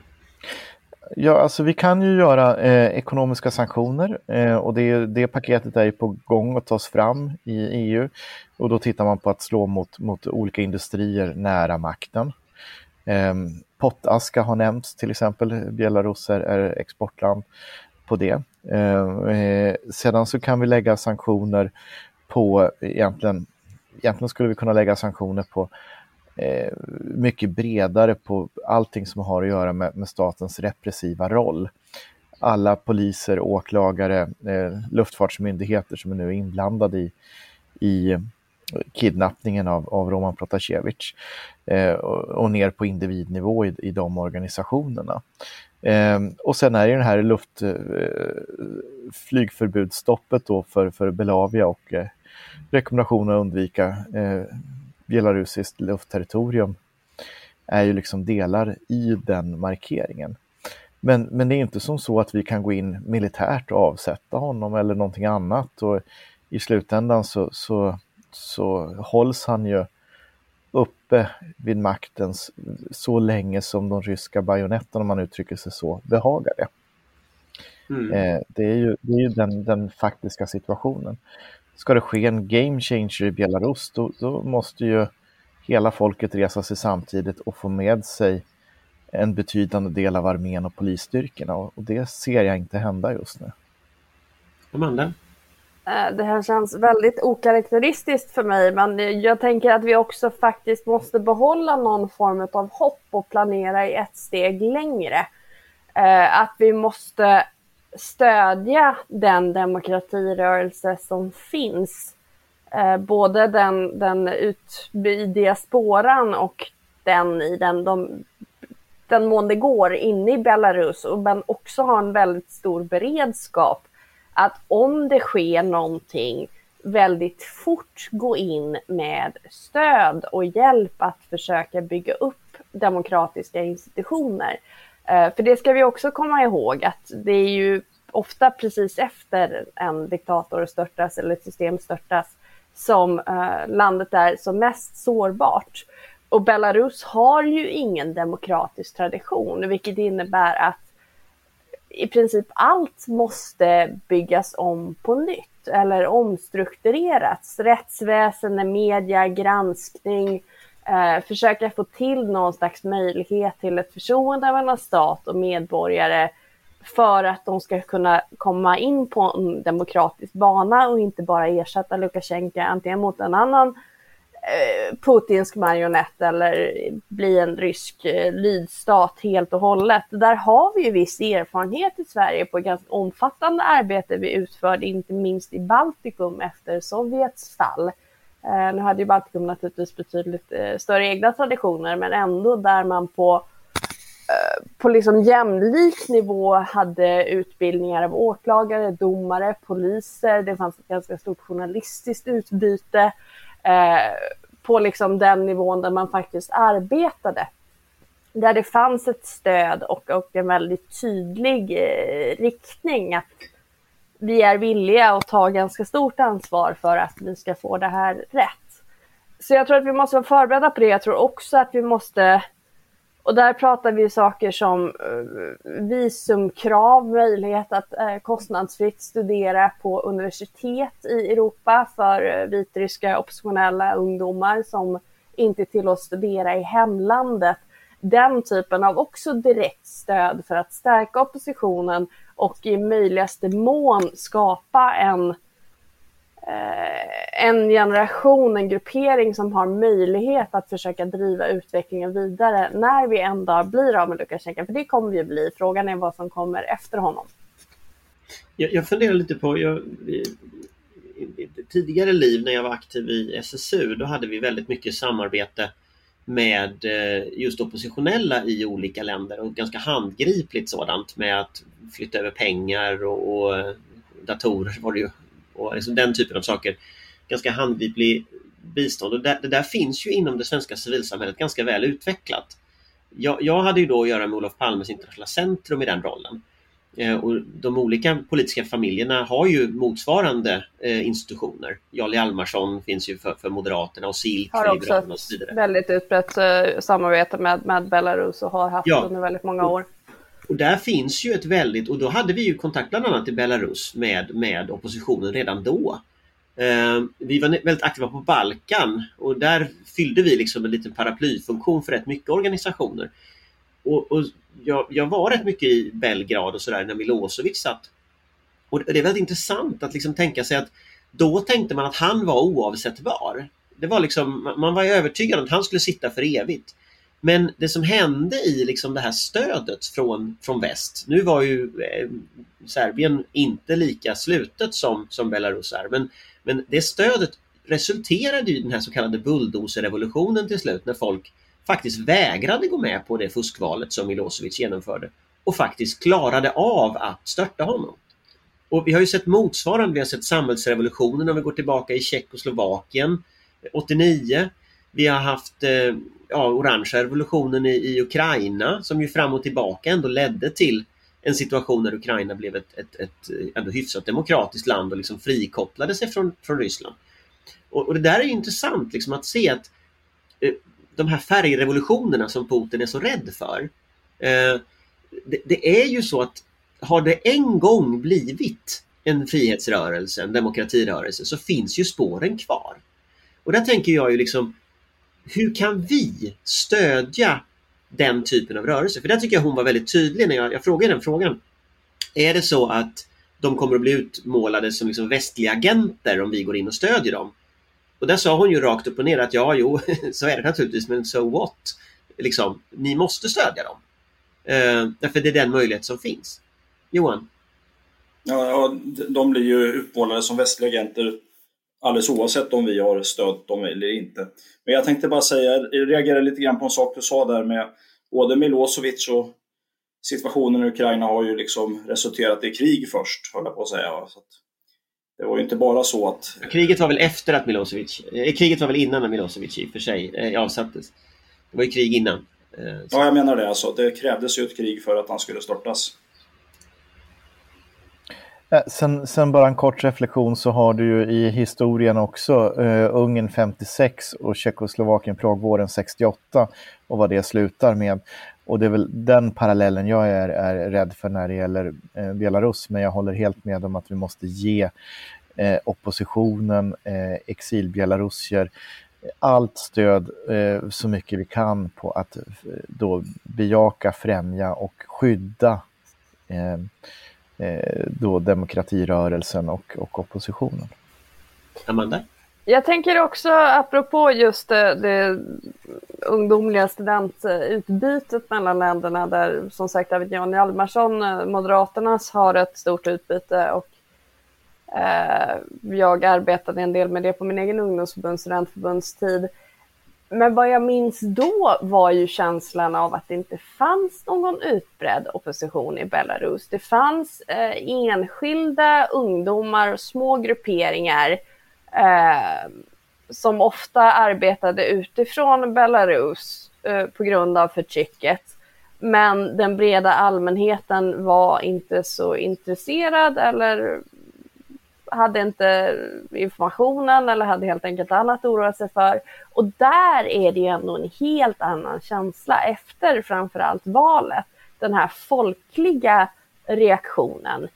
Ja, alltså vi kan ju göra eh, ekonomiska sanktioner eh, och det, det paketet är ju på gång att tas fram i EU. Och då tittar man på att slå mot, mot olika industrier nära makten. Pottaska har nämnts till exempel, Belarus är, exportland på det. Eh, eh, sedan så kan vi lägga sanktioner på egentligen, egentligen skulle vi kunna lägga sanktioner på eh, mycket bredare på allting som har att göra med, med statens repressiva roll. Alla poliser, åklagare, eh, luftfartsmyndigheter som är nu inblandade i, i kidnappningen av, av Roman Protasevich eh, och, och, ner på individnivå i, i de organisationerna. Eh, och sen är det den här luft, eh, flygförbudsstoppet då för, för Belavia och eh, rekommendationen att undvika eh, belarusiskt luftterritorium är ju liksom delar i den markeringen. Men, men det är inte som så att vi kan gå in militärt och avsätta honom eller någonting annat. Och I slutändan så, så, så hålls han ju uppe vid makten så länge som de ryska bajonetterna, om man uttrycker sig så, behagar det. Mm. Eh, det är ju, det är ju den, den faktiska situationen ska det ske en game changer i Belarus, då, då måste ju hela folket resa sig samtidigt och få med sig en betydande del av armén och polisstyrkorna och det ser jag inte hända just nu. Amanda? Eh, det här känns väldigt okaraktäristiskt för mig, men jag tänker att vi också faktiskt måste behålla någon form av hopp och planera i ett steg längre. Eh, att vi måste stödja den demokratirörelse som finns. Eh, både den, den ut i diasporan och den i den, de, den mån det går inne i Belarus men också ha en väldigt stor beredskap att om det sker någonting väldigt fort gå in med stöd och hjälp att försöka bygga upp demokratiska institutioner. Eh, för det ska vi också komma ihåg att det är ju ofta precis efter en diktator störtas eller ett system störtas som eh, landet är som mest sårbart. Och Belarus har ju ingen demokratisk tradition, vilket innebär att i princip allt måste byggas om på nytt eller omstruktureras. Rättsväsende, media, granskning, eh, försöka få till någon slags möjlighet till ett förtroende mellan stat och medborgare för att de ska kunna komma in på en demokratisk bana och inte bara ersätta Lukasjenko antingen mot en annan eh, Eh, putinsk marionett eller bli en rysk eh, lydstat helt och hållet. Där har vi ju viss erfarenhet i Sverige på ett ganska omfattande arbete vi utförde, inte minst i Baltikum efter Sovjets fall. Eh, nu hade ju Baltikum naturligtvis betydligt större egna traditioner, men ändå där man på på liksom jämlik nivå hade utbildningar av åklagare, domare, poliser. Det fanns ett ganska stort journalistiskt utbyte eh, på liksom den nivån där man faktiskt arbetade. Där det fanns ett stöd och, och en väldigt tydlig eh, riktning att vi är villiga att ta ganska stort ansvar för att vi ska få det här rätt. Så jag tror att vi måste vara förberedda på det. Jag tror också att vi måste och där pratar vi saker som eh, visumkrav, möjlighet att eh, kostnadsfritt studera på universitet i Europa för eh, vitryska oppositionella ungdomar som inte tillåts studera i hemlandet. Den typen av också direkt stöd för att stärka oppositionen och i möjligaste mån skapa en Eh, Eh, en generation, en gruppering som har möjlighet att försöka driva utvecklingen vidare när vi en dag blir av med Lukasjenko. För det kommer vi att bli. Frågan är vad som kommer efter honom. Jag, jag funderar lite på, jag, i, i, tidigare liv när jag var aktiv i SSU, då hade vi väldigt mycket samarbete med eh, just oppositionella i olika länder och ganska handgripligt sådant med att flytta över pengar och, och eh, datorer var det ju och liksom den typen av saker. Ganska handgriplig bistånd och det, det, där finns ju inom det svenska civilsamhället ganska väl utvecklat. Jag, jag hade ju då att göra med Olof Palmes internationella centrum i den rollen. Eh, och de olika politiska familjerna har ju motsvarande eh, institutioner. Jarl Hjalmarsson finns ju för, för Moderaterna och SILK för Liberalerna och så vidare. Har också ett väldigt utbrett eh, samarbete med, med Belarus och har haft ja. under väldigt många år. Och där finns ju ett väldigt, och då hade vi ju kontakt bland annat i Belarus med, med oppositionen redan då. Eh, vi var väldigt aktiva på Balkan och där fyllde vi liksom en liten paraplyfunktion för rätt mycket organisationer. Och, och jag, jag, var rätt mycket i Belgrad och sådär när Milosevic satt. Och det är väldigt intressant att liksom tänka sig att då tänkte man att han var oavsättbar. Det var liksom, man var övertygad om att han skulle sitta för evigt. Men det som hände i liksom det här stödet från, från väst, nu var ju eh, Serbien inte lika slutet som, som Belarus är, men, men det stödet resulterade i den här så kallade bulldozerrevolutionen till slut när folk faktiskt vägrade gå med på det fuskvalet som Milosevic genomförde och faktiskt klarade av att störta honom. Och vi har ju sett motsvarande, vi har sett samhällsrevolutionen om vi går tillbaka i Tjeckoslovakien 89. Vi har haft eh, ja, orangea revolutionen i, i Ukraina som ju fram och tillbaka ändå ledde till en situation där Ukraina blev ett, ett, ett ändå hyfsat demokratiskt land och liksom frikopplade sig från, från Ryssland. Och, och det där är intressant liksom att se att eh, de här färgrevolutionerna som Putin är så rädd för. Eh, det, det, är ju så att har det en gång blivit en frihetsrörelse, en demokratirörelse, så finns ju spåren kvar. Och där tänker jag ju liksom hur kan vi stödja den typen av rörelse? För där tycker jag hon var väldigt tydlig när jag, jag frågade den frågan. Är det så att de kommer att bli utmålade som liksom västliga agenter om vi går in och stödjer dem? Och där sa hon ju rakt upp och ner att ja, jo, så är det naturligtvis, men so what? Liksom, ni måste stödja dem. Eh, därför det är den möjlighet som finns. Johan? Ja, de blir ju utmålade som västliga agenter alldeles oavsett om vi har stött dem eller inte. Men jag tänkte bara säga, jag reagerade lite grann på en sak du sa där med både Milosevic och situationen i Ukraina har ju liksom resulterat i krig först, höll jag på att säga. Så att det var ju inte bara så att... Kriget var väl efter att Milosevic... Eh, kriget var väl innan Milosevic i och för sig eh, avsattes. Det var ju krig innan. Eh, ja, jag menar det alltså. Det krävdes ju ett krig för att han skulle störtas. Eh, sen, sen, bara en kort reflektion så har du ju i historien också uh, Ungern 56 och Tjeckoslovakien Pragvåren 68 och vad det slutar med. Och det är väl den parallellen jag är, är rädd för när det gäller uh, Belarus, men jag håller helt med om att vi måste ge uh, oppositionen, exilbelarusier, allt stöd så mycket vi kan på att då bejaka, främja och skydda Eh, då demokratirörelsen och, och oppositionen. Amanda? Jag tänker också apropå just det, det ungdomliga studentutbytet mellan länderna där som sagt David Jan Hjalmarsson, eh, Moderaternas, har ett stort utbyte och eh, jag arbetade en del med det på min egen ungdomsförbunds studentförbundstid. Men vad jag minns då var ju känslan av att det inte fanns någon utbredd opposition i Belarus. Det fanns eh, enskilda ungdomar, och små grupperingar eh, som ofta arbetade utifrån Belarus eh, på grund av förtrycket. Men den breda allmänheten var inte så intresserad eller hade inte informationen eller hade helt enkelt annat att oroa sig för. Och där är det ju ändå en helt annan känsla efter framförallt valet. Den här folkliga reaktionen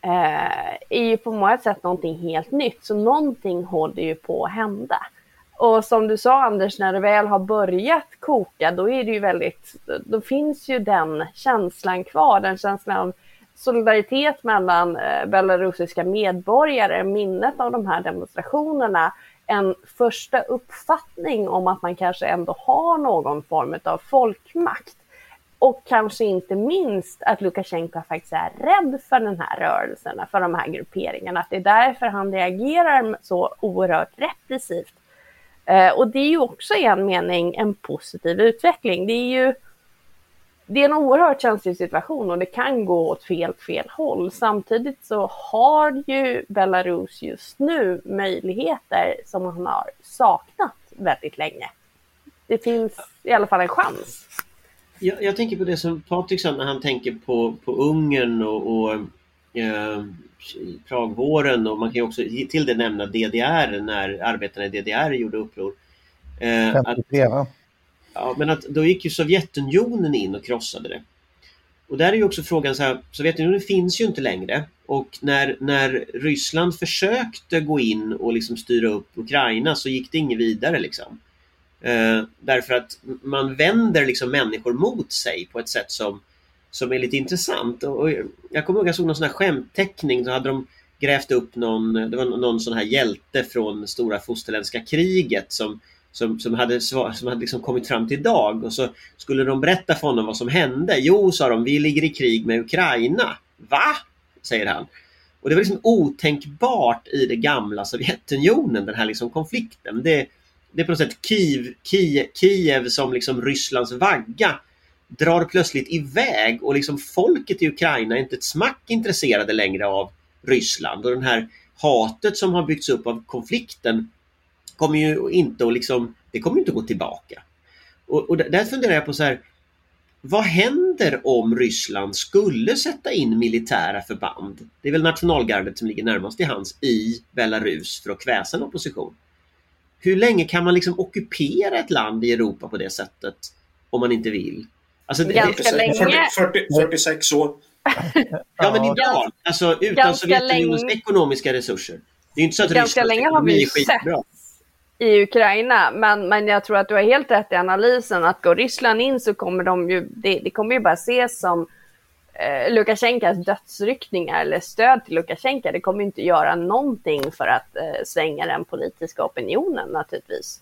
eh, är ju på många sätt någonting helt nytt. Så någonting håller ju på att hända. Och som du sa Anders, när det väl har börjat koka, då är det ju väldigt, då finns ju den känslan kvar, den känslan av solidaritet mellan eh, belarusiska medborgare, minnet av de här demonstrationerna, en första uppfattning om att man kanske ändå har någon form av folkmakt. Och kanske inte minst att Lukasjenko faktiskt är rädd för den här rörelsen, för de här grupperingarna. Att det är därför han reagerar så oerhört repressivt. Eh, och det är ju också i en mening en positiv utveckling. Det är ju det är en oerhört känslig situation och det kan gå åt fel, fel håll. Samtidigt så har ju Belarus just nu möjligheter som han har saknat väldigt länge. Det finns i alla fall en chans. Jag, jag tänker på det som Patrik sa när han tänker på, på Ungern och, och eh, Pragvåren och man kan ju också till det nämna DDR när arbetarna i DDR gjorde uppror. Eh, 53 va? Ja, men att då gick ju Sovjetunionen in och krossade det. Och där är ju också frågan så här, Sovjetunionen finns ju inte längre och när, när Ryssland försökte gå in och liksom styra upp Ukraina så gick det inget vidare liksom. Eh, därför att man vänder liksom människor mot sig på ett sätt som, som är lite intressant. Och, och jag kommer ihåg att jag såg någon sån här skämtteckning, så hade de grävt upp någon, det var någon sån här hjälte från stora fosterländska kriget som som, som hade, som hade liksom kommit fram till idag och så skulle de berätta för honom vad som hände. Jo, sa de, vi ligger i krig med Ukraina. Va? säger han. Och det var liksom otänkbart i det gamla Sovjetunionen, den här liksom konflikten. Det, det är på något sätt Kiev, Kiev, Kiev som liksom Rysslands vagga drar plötsligt iväg och liksom folket i Ukraina är inte ett smack intresserade längre av Ryssland och den här hatet som har byggts upp av konflikten kommer ju inte att liksom, det kommer inte att gå tillbaka. Och, och där funderar jag på så här, vad händer om Ryssland skulle sätta in militära förband? Det är väl nationalgardet som ligger närmast till hands i Belarus för att kväsa en opposition. Hur länge kan man liksom ockupera ett land i Europa på det sättet om man inte vill? Alltså, Ganska det, länge. 40, 40, 46 år. Ja men idag, alltså utan Sovjetunionens ekonomiska resurser. Det är inte så att Ganska länge har vi sett i Ukraina. Men, men jag tror att du har helt rätt i analysen att går Ryssland in så kommer de ju, det, det kommer ju bara ses som eh, Lukasjenkos dödsryckningar eller stöd till Lukasjenko. Det kommer inte göra någonting för att eh, svänga den politiska opinionen naturligtvis.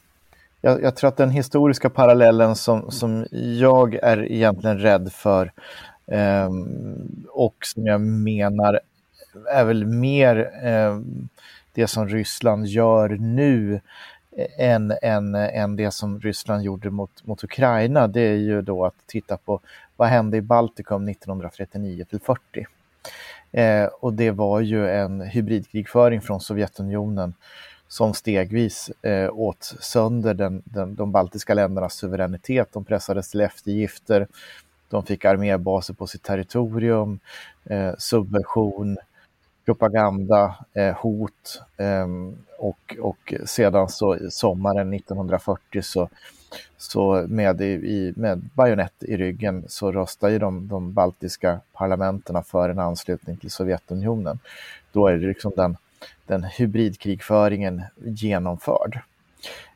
Jag, jag, tror att den historiska parallellen som, som jag är egentligen rädd för eh, och som jag menar är väl mer eh, det som Ryssland gör nu än, än, än det som Ryssland gjorde mot, mot Ukraina, det är ju då att titta på vad hände i Baltikum 1939 till 40. Eh, och det var ju en hybridkrigföring från Sovjetunionen som stegvis eh, åt sönder den, den, de baltiska ländernas suveränitet. De pressades till eftergifter, de fick armébaser på sitt territorium, eh, subversion, propaganda, eh, hot eh, och, och sedan så sommaren 1940 så, så med, i, med bajonett i ryggen så röstar ju de, de baltiska parlamenterna för en anslutning till Sovjetunionen. Då är det liksom den, den hybridkrigföringen genomförd.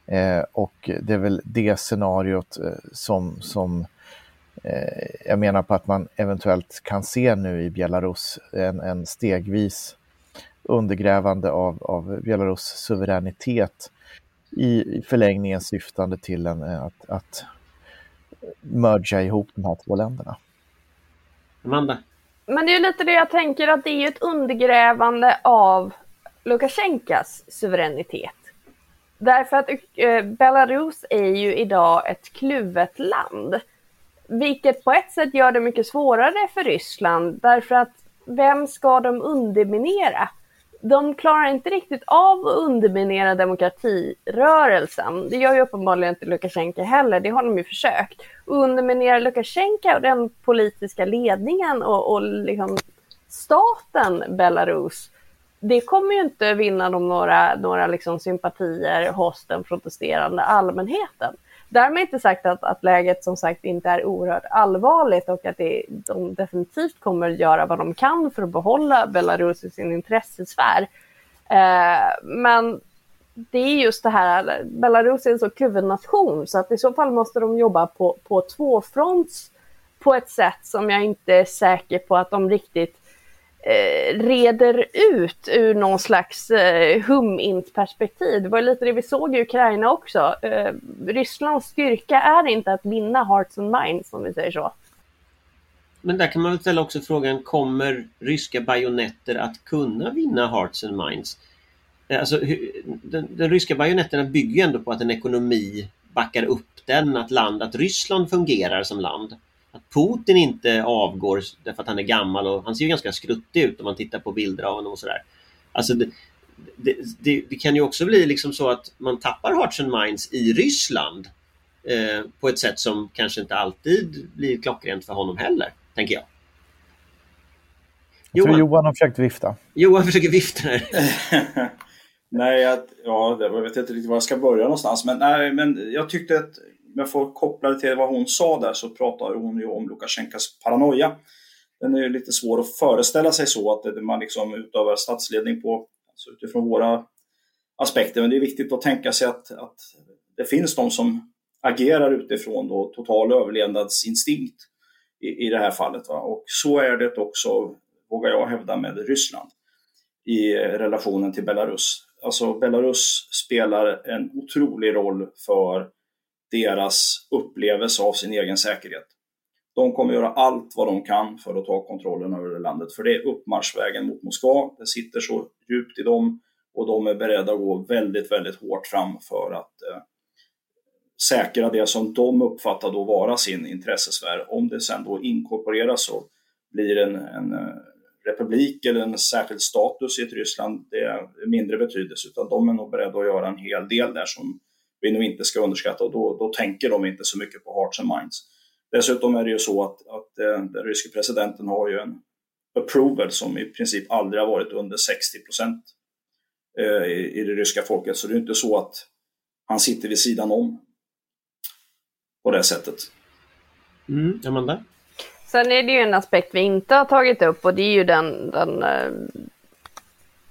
Eh, och det är väl det scenariot eh, som, som Eh, jag menar på att man eventuellt kan se nu i Belarus en, en stegvis undergrävande av, av Belarus suveränitet i, förlängningen syftande till en, att, att mergea ihop de här två länderna. Amanda? Men det är lite det jag tänker att det är ett undergrävande av Lukasjenkos suveränitet. Därför att eh, Belarus är ju idag ett kluvet land. Vilket på ett sätt gör det mycket svårare för Ryssland därför att vem ska de underminera? De klarar inte riktigt av att underminera demokratirörelsen. Det gör ju uppenbarligen inte Lukasjenko heller, det har de ju försökt. Underminera Lukasjenko och den politiska ledningen och, och liksom staten Belarus det kommer ju inte vinna dem några, några liksom sympatier hos den protesterande allmänheten. Därmed inte sagt att, att läget som sagt inte är oerhört allvarligt och att det, de definitivt kommer göra vad de kan för att behålla Belarus i sin intressesfär. Eh, men det är just det här, Belarus är en så kluven nation så att i så fall måste de jobba på, på två fronts på ett sätt som jag inte är säker på att de riktigt Eh, reder ut ur någon slags eh, hum-int-perspektiv. Det var lite det vi såg i Ukraina också. Eh, Rysslands styrka är inte att vinna hearts and minds, om vi säger så. Men där kan man väl ställa också frågan, kommer ryska bajonetter att kunna vinna hearts and minds? Eh, alltså, den, den ryska bajonetterna bygger ju ändå på att en ekonomi backar upp den, att, land, att Ryssland fungerar som land. Att Putin inte avgår därför att han är gammal och han ser ju ganska skruttig ut om man tittar på bilder av honom och sådär. Alltså det, det, det, det, kan ju också bli liksom så att man tappar hearts and minds i Ryssland eh, på ett sätt som kanske inte alltid blir klockrent för honom heller, tänker jag. Jag tror Johan har försökt vifta. Johan försöker vifta nej, jag, ja, jag vet inte riktigt var jag ska börja någonstans. Men, nej, men jag tyckte att, om jag får koppla det till vad hon sa där, så pratar hon ju om Lukasjenkos paranoia. Den är ju lite svår att föreställa sig så, att man liksom utövar statsledning på, alltså utifrån våra aspekter. Men det är viktigt att tänka sig att, att det finns de som agerar utifrån då, total överlevnadsinstinkt i, i det här fallet. Va? Och så är det också, vågar jag hävda, med Ryssland i relationen till Belarus. Alltså Belarus spelar en otrolig roll för deras upplevelse av sin egen säkerhet. De kommer göra allt vad de kan för att ta kontrollen över landet, för det är uppmarschvägen mot Moskva. Det sitter så djupt i dem och de är beredda att gå väldigt, väldigt hårt fram för att eh, säkra det som de uppfattar då vara sin intressesfär. Om det sen då inkorporeras och blir en, en eh, republik eller en särskild status i ett Ryssland, det är mindre betydelse, utan de är nog beredda att göra en hel del där som vi nog inte ska underskatta och då, då tänker de inte så mycket på hearts and minds. Dessutom är det ju så att, att eh, den ryske presidenten har ju en approval som i princip aldrig har varit under 60 procent eh, i, i det ryska folket. Så det är inte så att han sitter vid sidan om på det sättet. Mm, Amanda? Sen är det ju en aspekt vi inte har tagit upp och det är ju den, den eh,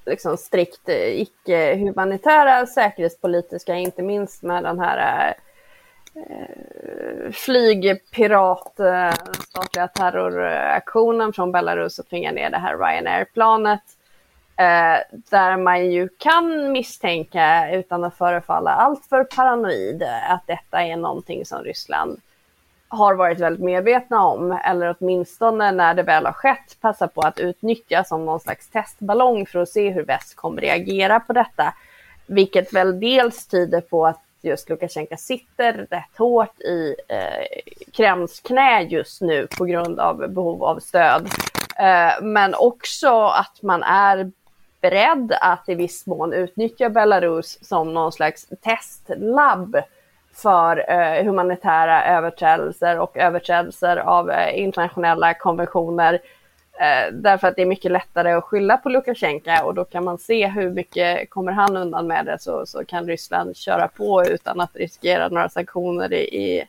liksom strikt eh, icke-humanitära säkerhetspolitiska, inte minst med den här eh, eh flygpirat, eh, statliga terroraktionen från Belarus och tvinga ner det här Ryanair-planet. Eh, där man ju kan misstänka, utan att förefalla alltför paranoid, att detta är någonting som Ryssland har varit väldigt medvetna om, eller åtminstone när det väl har skett, passa på att utnyttja som någon slags testballong för att se hur väst kommer reagera på detta. Vilket väl dels tyder på att just Lukasjenko sitter rätt hårt i eh, Kremls knä just nu på grund av behov av stöd. Eh, men också att man är beredd att i viss mån utnyttja Belarus som någon slags testlabb för eh, humanitära överträdelser och överträdelser av eh, internationella konventioner. Eh, därför att det är mycket lättare att skylla på Lukasjenko och då kan man se hur mycket kommer han undan med det så, så kan Ryssland köra på utan att riskera några sanktioner i,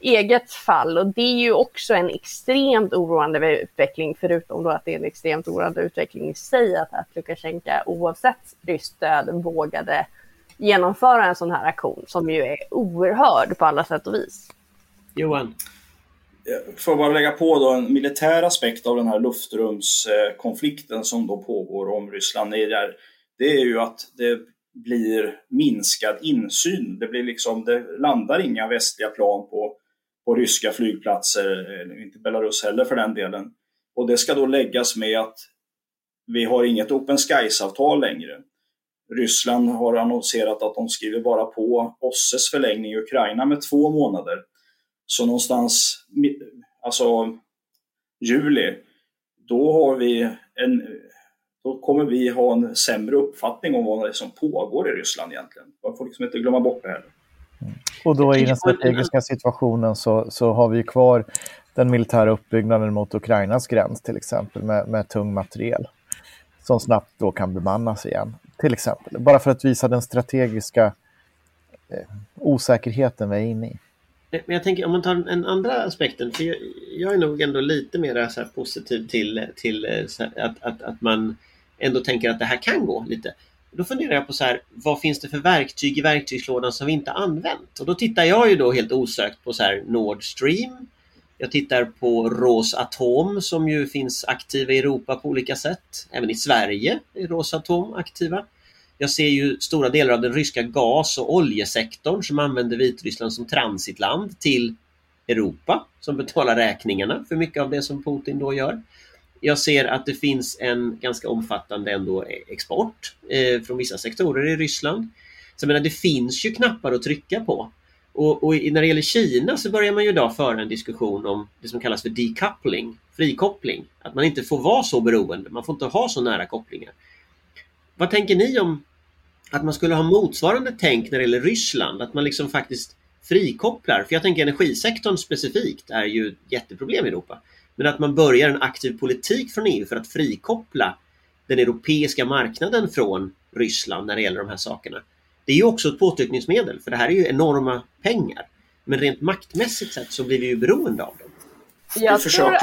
i eget fall. Och det är ju också en extremt oroande utveckling, förutom då att det är en extremt oroande utveckling i sig, att, att Lukasjenko oavsett ryskt stöd vågade genomföra en sån här aktion som ju är oerhörd på alla sätt och vis. Johan? Får bara lägga på då en militär aspekt av den här luftrumskonflikten som då pågår om Ryssland är där. Det är ju att det blir minskad insyn. Det, blir liksom, det landar inga västliga plan på, på ryska flygplatser, inte Belarus heller för den delen. Och det ska då läggas med att vi har inget Open Skies-avtal längre. Ryssland har annonserat att de skriver bara på OSSEs förlängning i Ukraina med två månader. Så någonstans, alltså juli, då har vi en då kommer vi ha en sämre uppfattning om vad som pågår i Ryssland egentligen. Man får liksom inte glömma bort det heller. Mm. Och då i den strategiska situationen så, så har vi kvar den militära uppbyggnaden mot Ukrainas gräns till exempel med, med tung materiel. som snabbt då kan bemannas igen. Till exempel, bara för att visa den strategiska eh, osäkerheten vi är inne i. Men jag tänker om man tar den andra aspekten, för jag, jag är nog ändå lite mer så positiv till, till eh, att, att, att man ändå tänker att det här kan gå lite. Då funderar jag på så här, vad finns det för verktyg i verktygslådan som vi inte använt? Och då tittar jag ju då helt osökt på så här Nord Stream. Jag tittar på Rosatom som ju finns aktiva i Europa på olika sätt. Även i Sverige är Rosatom aktiva. Jag ser ju stora delar av den ryska gas och oljesektorn som använder Vitryssland som transitland till Europa som betalar räkningarna för mycket av det som Putin då gör. Jag ser att det finns en ganska omfattande ändå export eh, från vissa sektorer i Ryssland. Så jag menar, det finns ju knappar att trycka på. Och, och, när det gäller Kina så börjar man ju idag föra en diskussion om det som kallas för decoupling, frikoppling. Att man inte får vara så beroende, man får inte ha så nära kopplingar. Vad tänker ni om att man skulle ha motsvarande tänk när det gäller Ryssland? Att man liksom faktiskt frikopplar. För jag tänker energisektorn specifikt är ju ett jätteproblem i Europa. Men att man börjar en aktiv politik från EU för att frikoppla den europeiska marknaden från Ryssland när det gäller de här sakerna. Det är ju också ett påtryckningsmedel för det här är ju enorma pengar. Men rent maktmässigt sett så blir vi ju beroende av dem. Jag tror...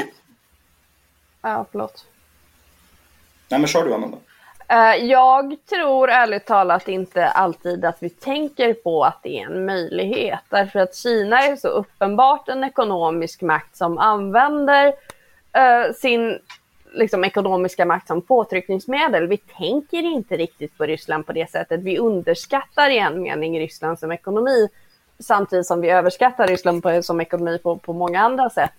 Ja, förlåt. Nej men kör du Amanda. Eh, jag tror ärligt talat inte alltid att vi tänker på att det är en möjlighet. Därför att Kina är så uppenbart en ekonomisk makt som använder uh, sin liksom, ekonomiska makt som påtryckningsmedel. Vi tänker inte riktigt på Ryssland på det sättet. Vi underskattar i en mening Ryssland som ekonomi samtidigt som vi överskattar Ryssland på, som ekonomi på, på många andra sätt.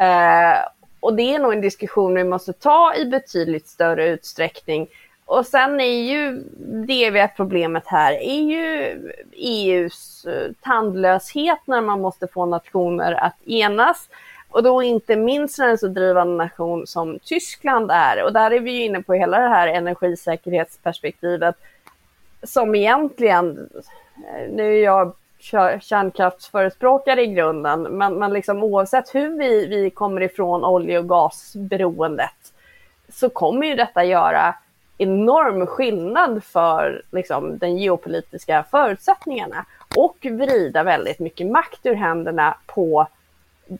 Eh, och det är nog en diskussion vi måste ta i betydligt större utsträckning och sen är ju det vi problemet här är ju EUs eh, tandlöshet när man måste få nationer att enas. Och då inte minst när en så drivande nation som Tyskland är. Och där är vi ju inne på hela det här energisäkerhetsperspektivet som egentligen, eh, nu är jag kärnkraftsförespråkare i grunden, men, men liksom oavsett hur vi, vi kommer ifrån olje och gasberoendet så kommer ju detta göra enorm skillnad för liksom, den geopolitiska förutsättningarna och vrida väldigt mycket makt ur händerna på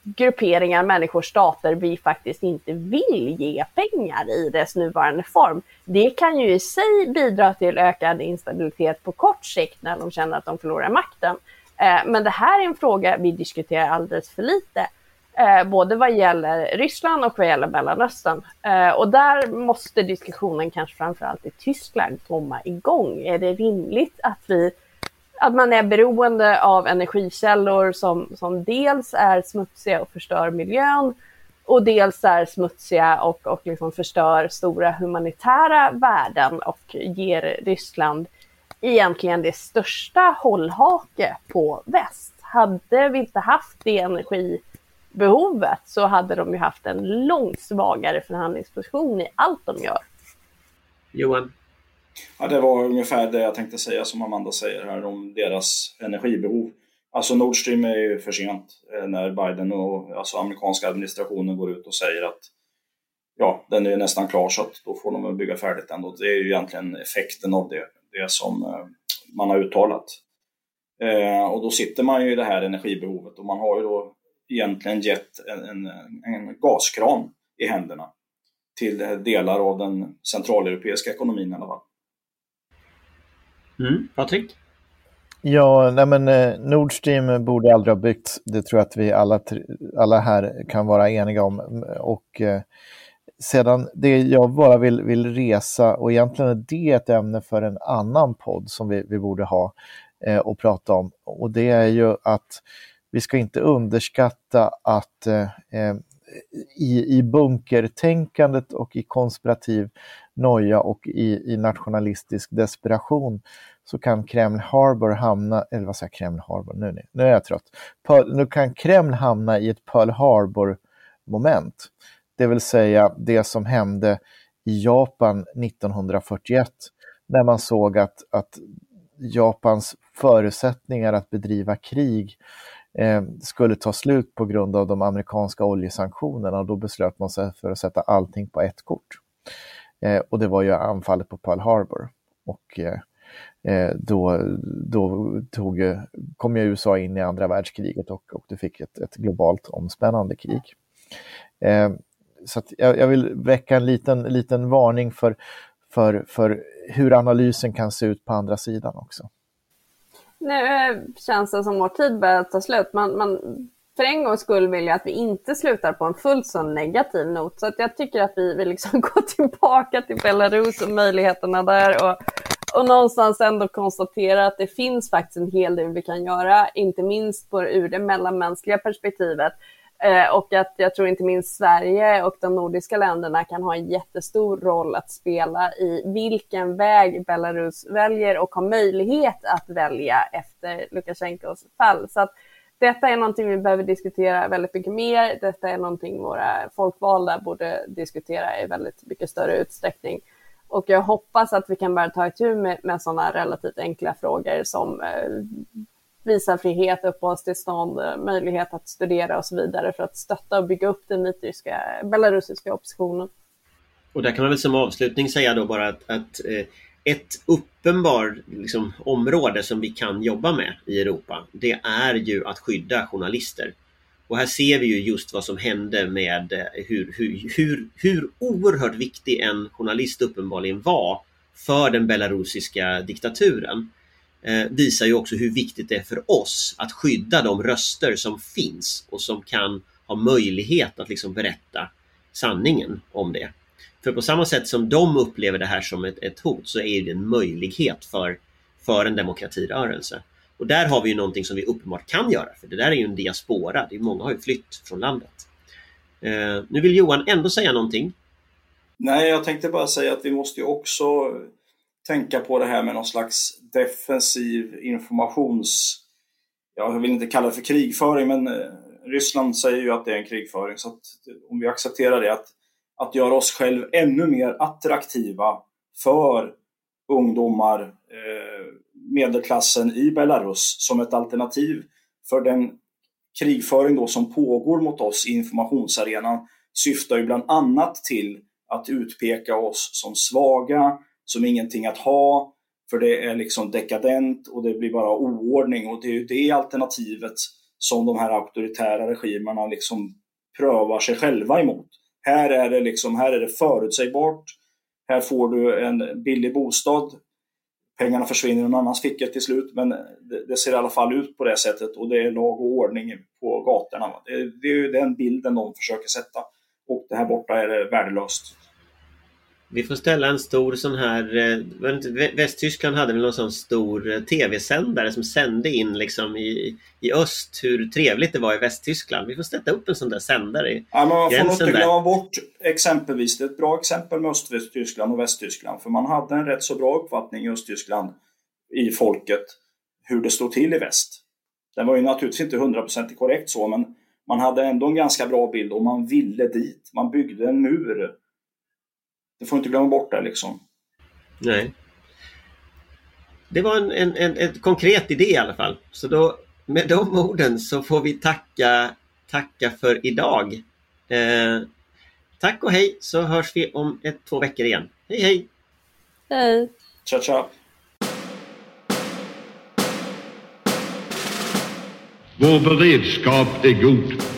grupperingar, människor, stater vi faktiskt inte vill ge pengar i dess nuvarande form. Det kan ju i sig bidra till ökad instabilitet på kort sikt när de känner att de förlorar makten. Eh, men det här är en fråga vi diskuterar alldeles för lite eh, både vad gäller Ryssland och vad gäller Mellanöstern. Eh, och där måste diskussionen kanske framförallt i Tyskland komma igång. Är det rimligt att vi att man är beroende av energikällor som, som dels är smutsiga och förstör miljön och dels är smutsiga och, och liksom förstör stora humanitära värden och ger Ryssland egentligen det största hållhake på väst. Hade vi inte haft det energibehovet så hade de ju haft en långt svagare förhandlingsposition i allt de gör. Johan? Ja, det var ungefär det jag tänkte säga som Amanda säger här om deras energibehov. Alltså Nord Stream är ju för sent eh, när Biden och alltså amerikanska administrationen går ut och säger att ja, den är nästan klar så att då får de bygga färdigt ändå. Det är ju egentligen effekten av det, det som eh, man har uttalat. Eh, och då sitter man ju i det här energibehovet och man har ju då egentligen gett en, en, en gaskran i händerna till delar av den centraleuropeiska ekonomin i alla fall. Mm. Patrik? Ja, nej men eh, Nord Stream borde aldrig ha byggts. Det tror jag att vi alla, alla här kan vara eniga om. Mm, och eh, sedan, det jag bara vill, vill resa, och egentligen är det ett ämne för en annan podd som vi, vi borde ha eh, och prata om. Och det är ju att vi ska inte underskatta att eh, eh i, i bunkertänkandet och i konspirativ noja och i, i nationalistisk desperation så kan Kreml Harbor hamna, eller vad säger Kreml Harbor, nu, nu är jag trött. Pearl, nu kan Kreml hamna i ett Pearl Harbor moment. Det vill säga det som hände i Japan 1941 när man såg att, att Japans förutsättningar att bedriva krig eh, skulle ta slut på grund av de amerikanska oljesanktionerna och då beslöt man sig för att sätta allting på ett kort. Eh, och det var ju anfallet på Pearl Harbor. Och eh, eh då, då tog, kom ju USA in i andra världskriget och, och du fick ett, ett globalt omspännande krig. Eh, så jag, jag, vill väcka en liten, liten varning för, för, för hur analysen kan se ut på andra sidan också. Nu eh, känns det som vår tid börjar ta slut. Man, man, för en gångs skull vill jag att vi inte slutar på en fullt så negativ not. Så att jag tycker att vi, vi liksom går tillbaka till Belarus och möjligheterna där. Och, och någonstans ändå konstatera att det finns faktiskt en hel del vi kan göra, inte minst på, ur det mellanmänskliga perspektivet. Eh, och att jag tror inte minst Sverige och de nordiska länderna kan ha en jättestor roll att spela i vilken väg Belarus väljer och har möjlighet att välja efter Lukasjenkos fall. Så att detta är någonting vi behöver diskutera väldigt mycket mer. Detta är någonting våra folkvalda borde diskutera i väldigt mycket större utsträckning. Och jag hoppas att vi kan börja ta itu med, med sådana relativt enkla frågor som eh, visafrihet, uppehållstillstånd, eh, möjlighet att studera och så vidare för att stötta och bygga upp den vitryska, belarusiska oppositionen. Och där kan man väl som avslutning säga då bara att, att eh, ett uppenbart liksom, område som vi kan jobba med i Europa, det är ju att skydda journalister. Och här ser vi ju just vad som hände med eh, hur, hur, hur, hur oerhört viktig en journalist uppenbarligen var för den belarusiska diktaturen. Eh, visar ju också hur viktigt det är för oss att skydda de röster som finns och som kan ha möjlighet att liksom berätta sanningen om det. För på samma sätt som de upplever det här som ett, ett hot så är det en möjlighet för, för en demokratirörelse. Och där har vi ju någonting som vi uppenbart kan göra, för det där är ju en diaspora. Det är, många har ju flytt från landet. Eh, nu vill Johan ändå säga någonting. Nej, jag tänkte bara säga att vi måste ju också tänka på det här med någon slags defensiv informations... Jag vill inte kalla det för krigföring, men eh, Ryssland säger ju att det är en krigföring. Så eh, om vi accepterar det, att, att göra oss själv ännu mer attraktiva för ungdomar, eh, medelklassen i Belarus som ett alternativ för den krigföring då som pågår mot oss i informationsarenan syftar ju bland annat till att utpeka oss som svaga, som ingenting att ha, för det är liksom dekadent och det blir bara oordning och det är ju det alternativet som de här auktoritära regimerna liksom prövar sig själva emot. Här är det liksom, här är det förutsägbart. Här får du en billig bostad. Pengarna försvinner i någon annans ficka till slut, men det, det, ser i alla fall ut på det sättet och det är lag och ordning på gatorna. Det, det är ju den bilden de försöker sätta och det här borta är det värdelöst. Vi får ställa en stor sån här, eh, Västtyskland hade väl någon sån stor eh, tv-sändare som sände in liksom i, i öst hur trevligt det var i Västtyskland. Vi får sätta upp en sån där sändare i ja, men Man får nog inte glömma bort exempelvis, det är ett bra exempel med Östtyskland och Västtyskland, för man hade en rätt så bra uppfattning i Östtyskland i folket hur det stod till i väst. Den var ju naturligtvis inte hundraprocentigt korrekt så, men man hade ändå en ganska bra bild och man ville dit. Man byggde en mur du får inte glömma bort det liksom. Nej. Det var en, en, en, en konkret idé i alla fall. Så då med de orden så får vi tacka, tacka för idag. Eh, tack och hej så hörs vi om ett, två veckor igen. Hej hej! Hej! Tja tja! Vår beredskap är god.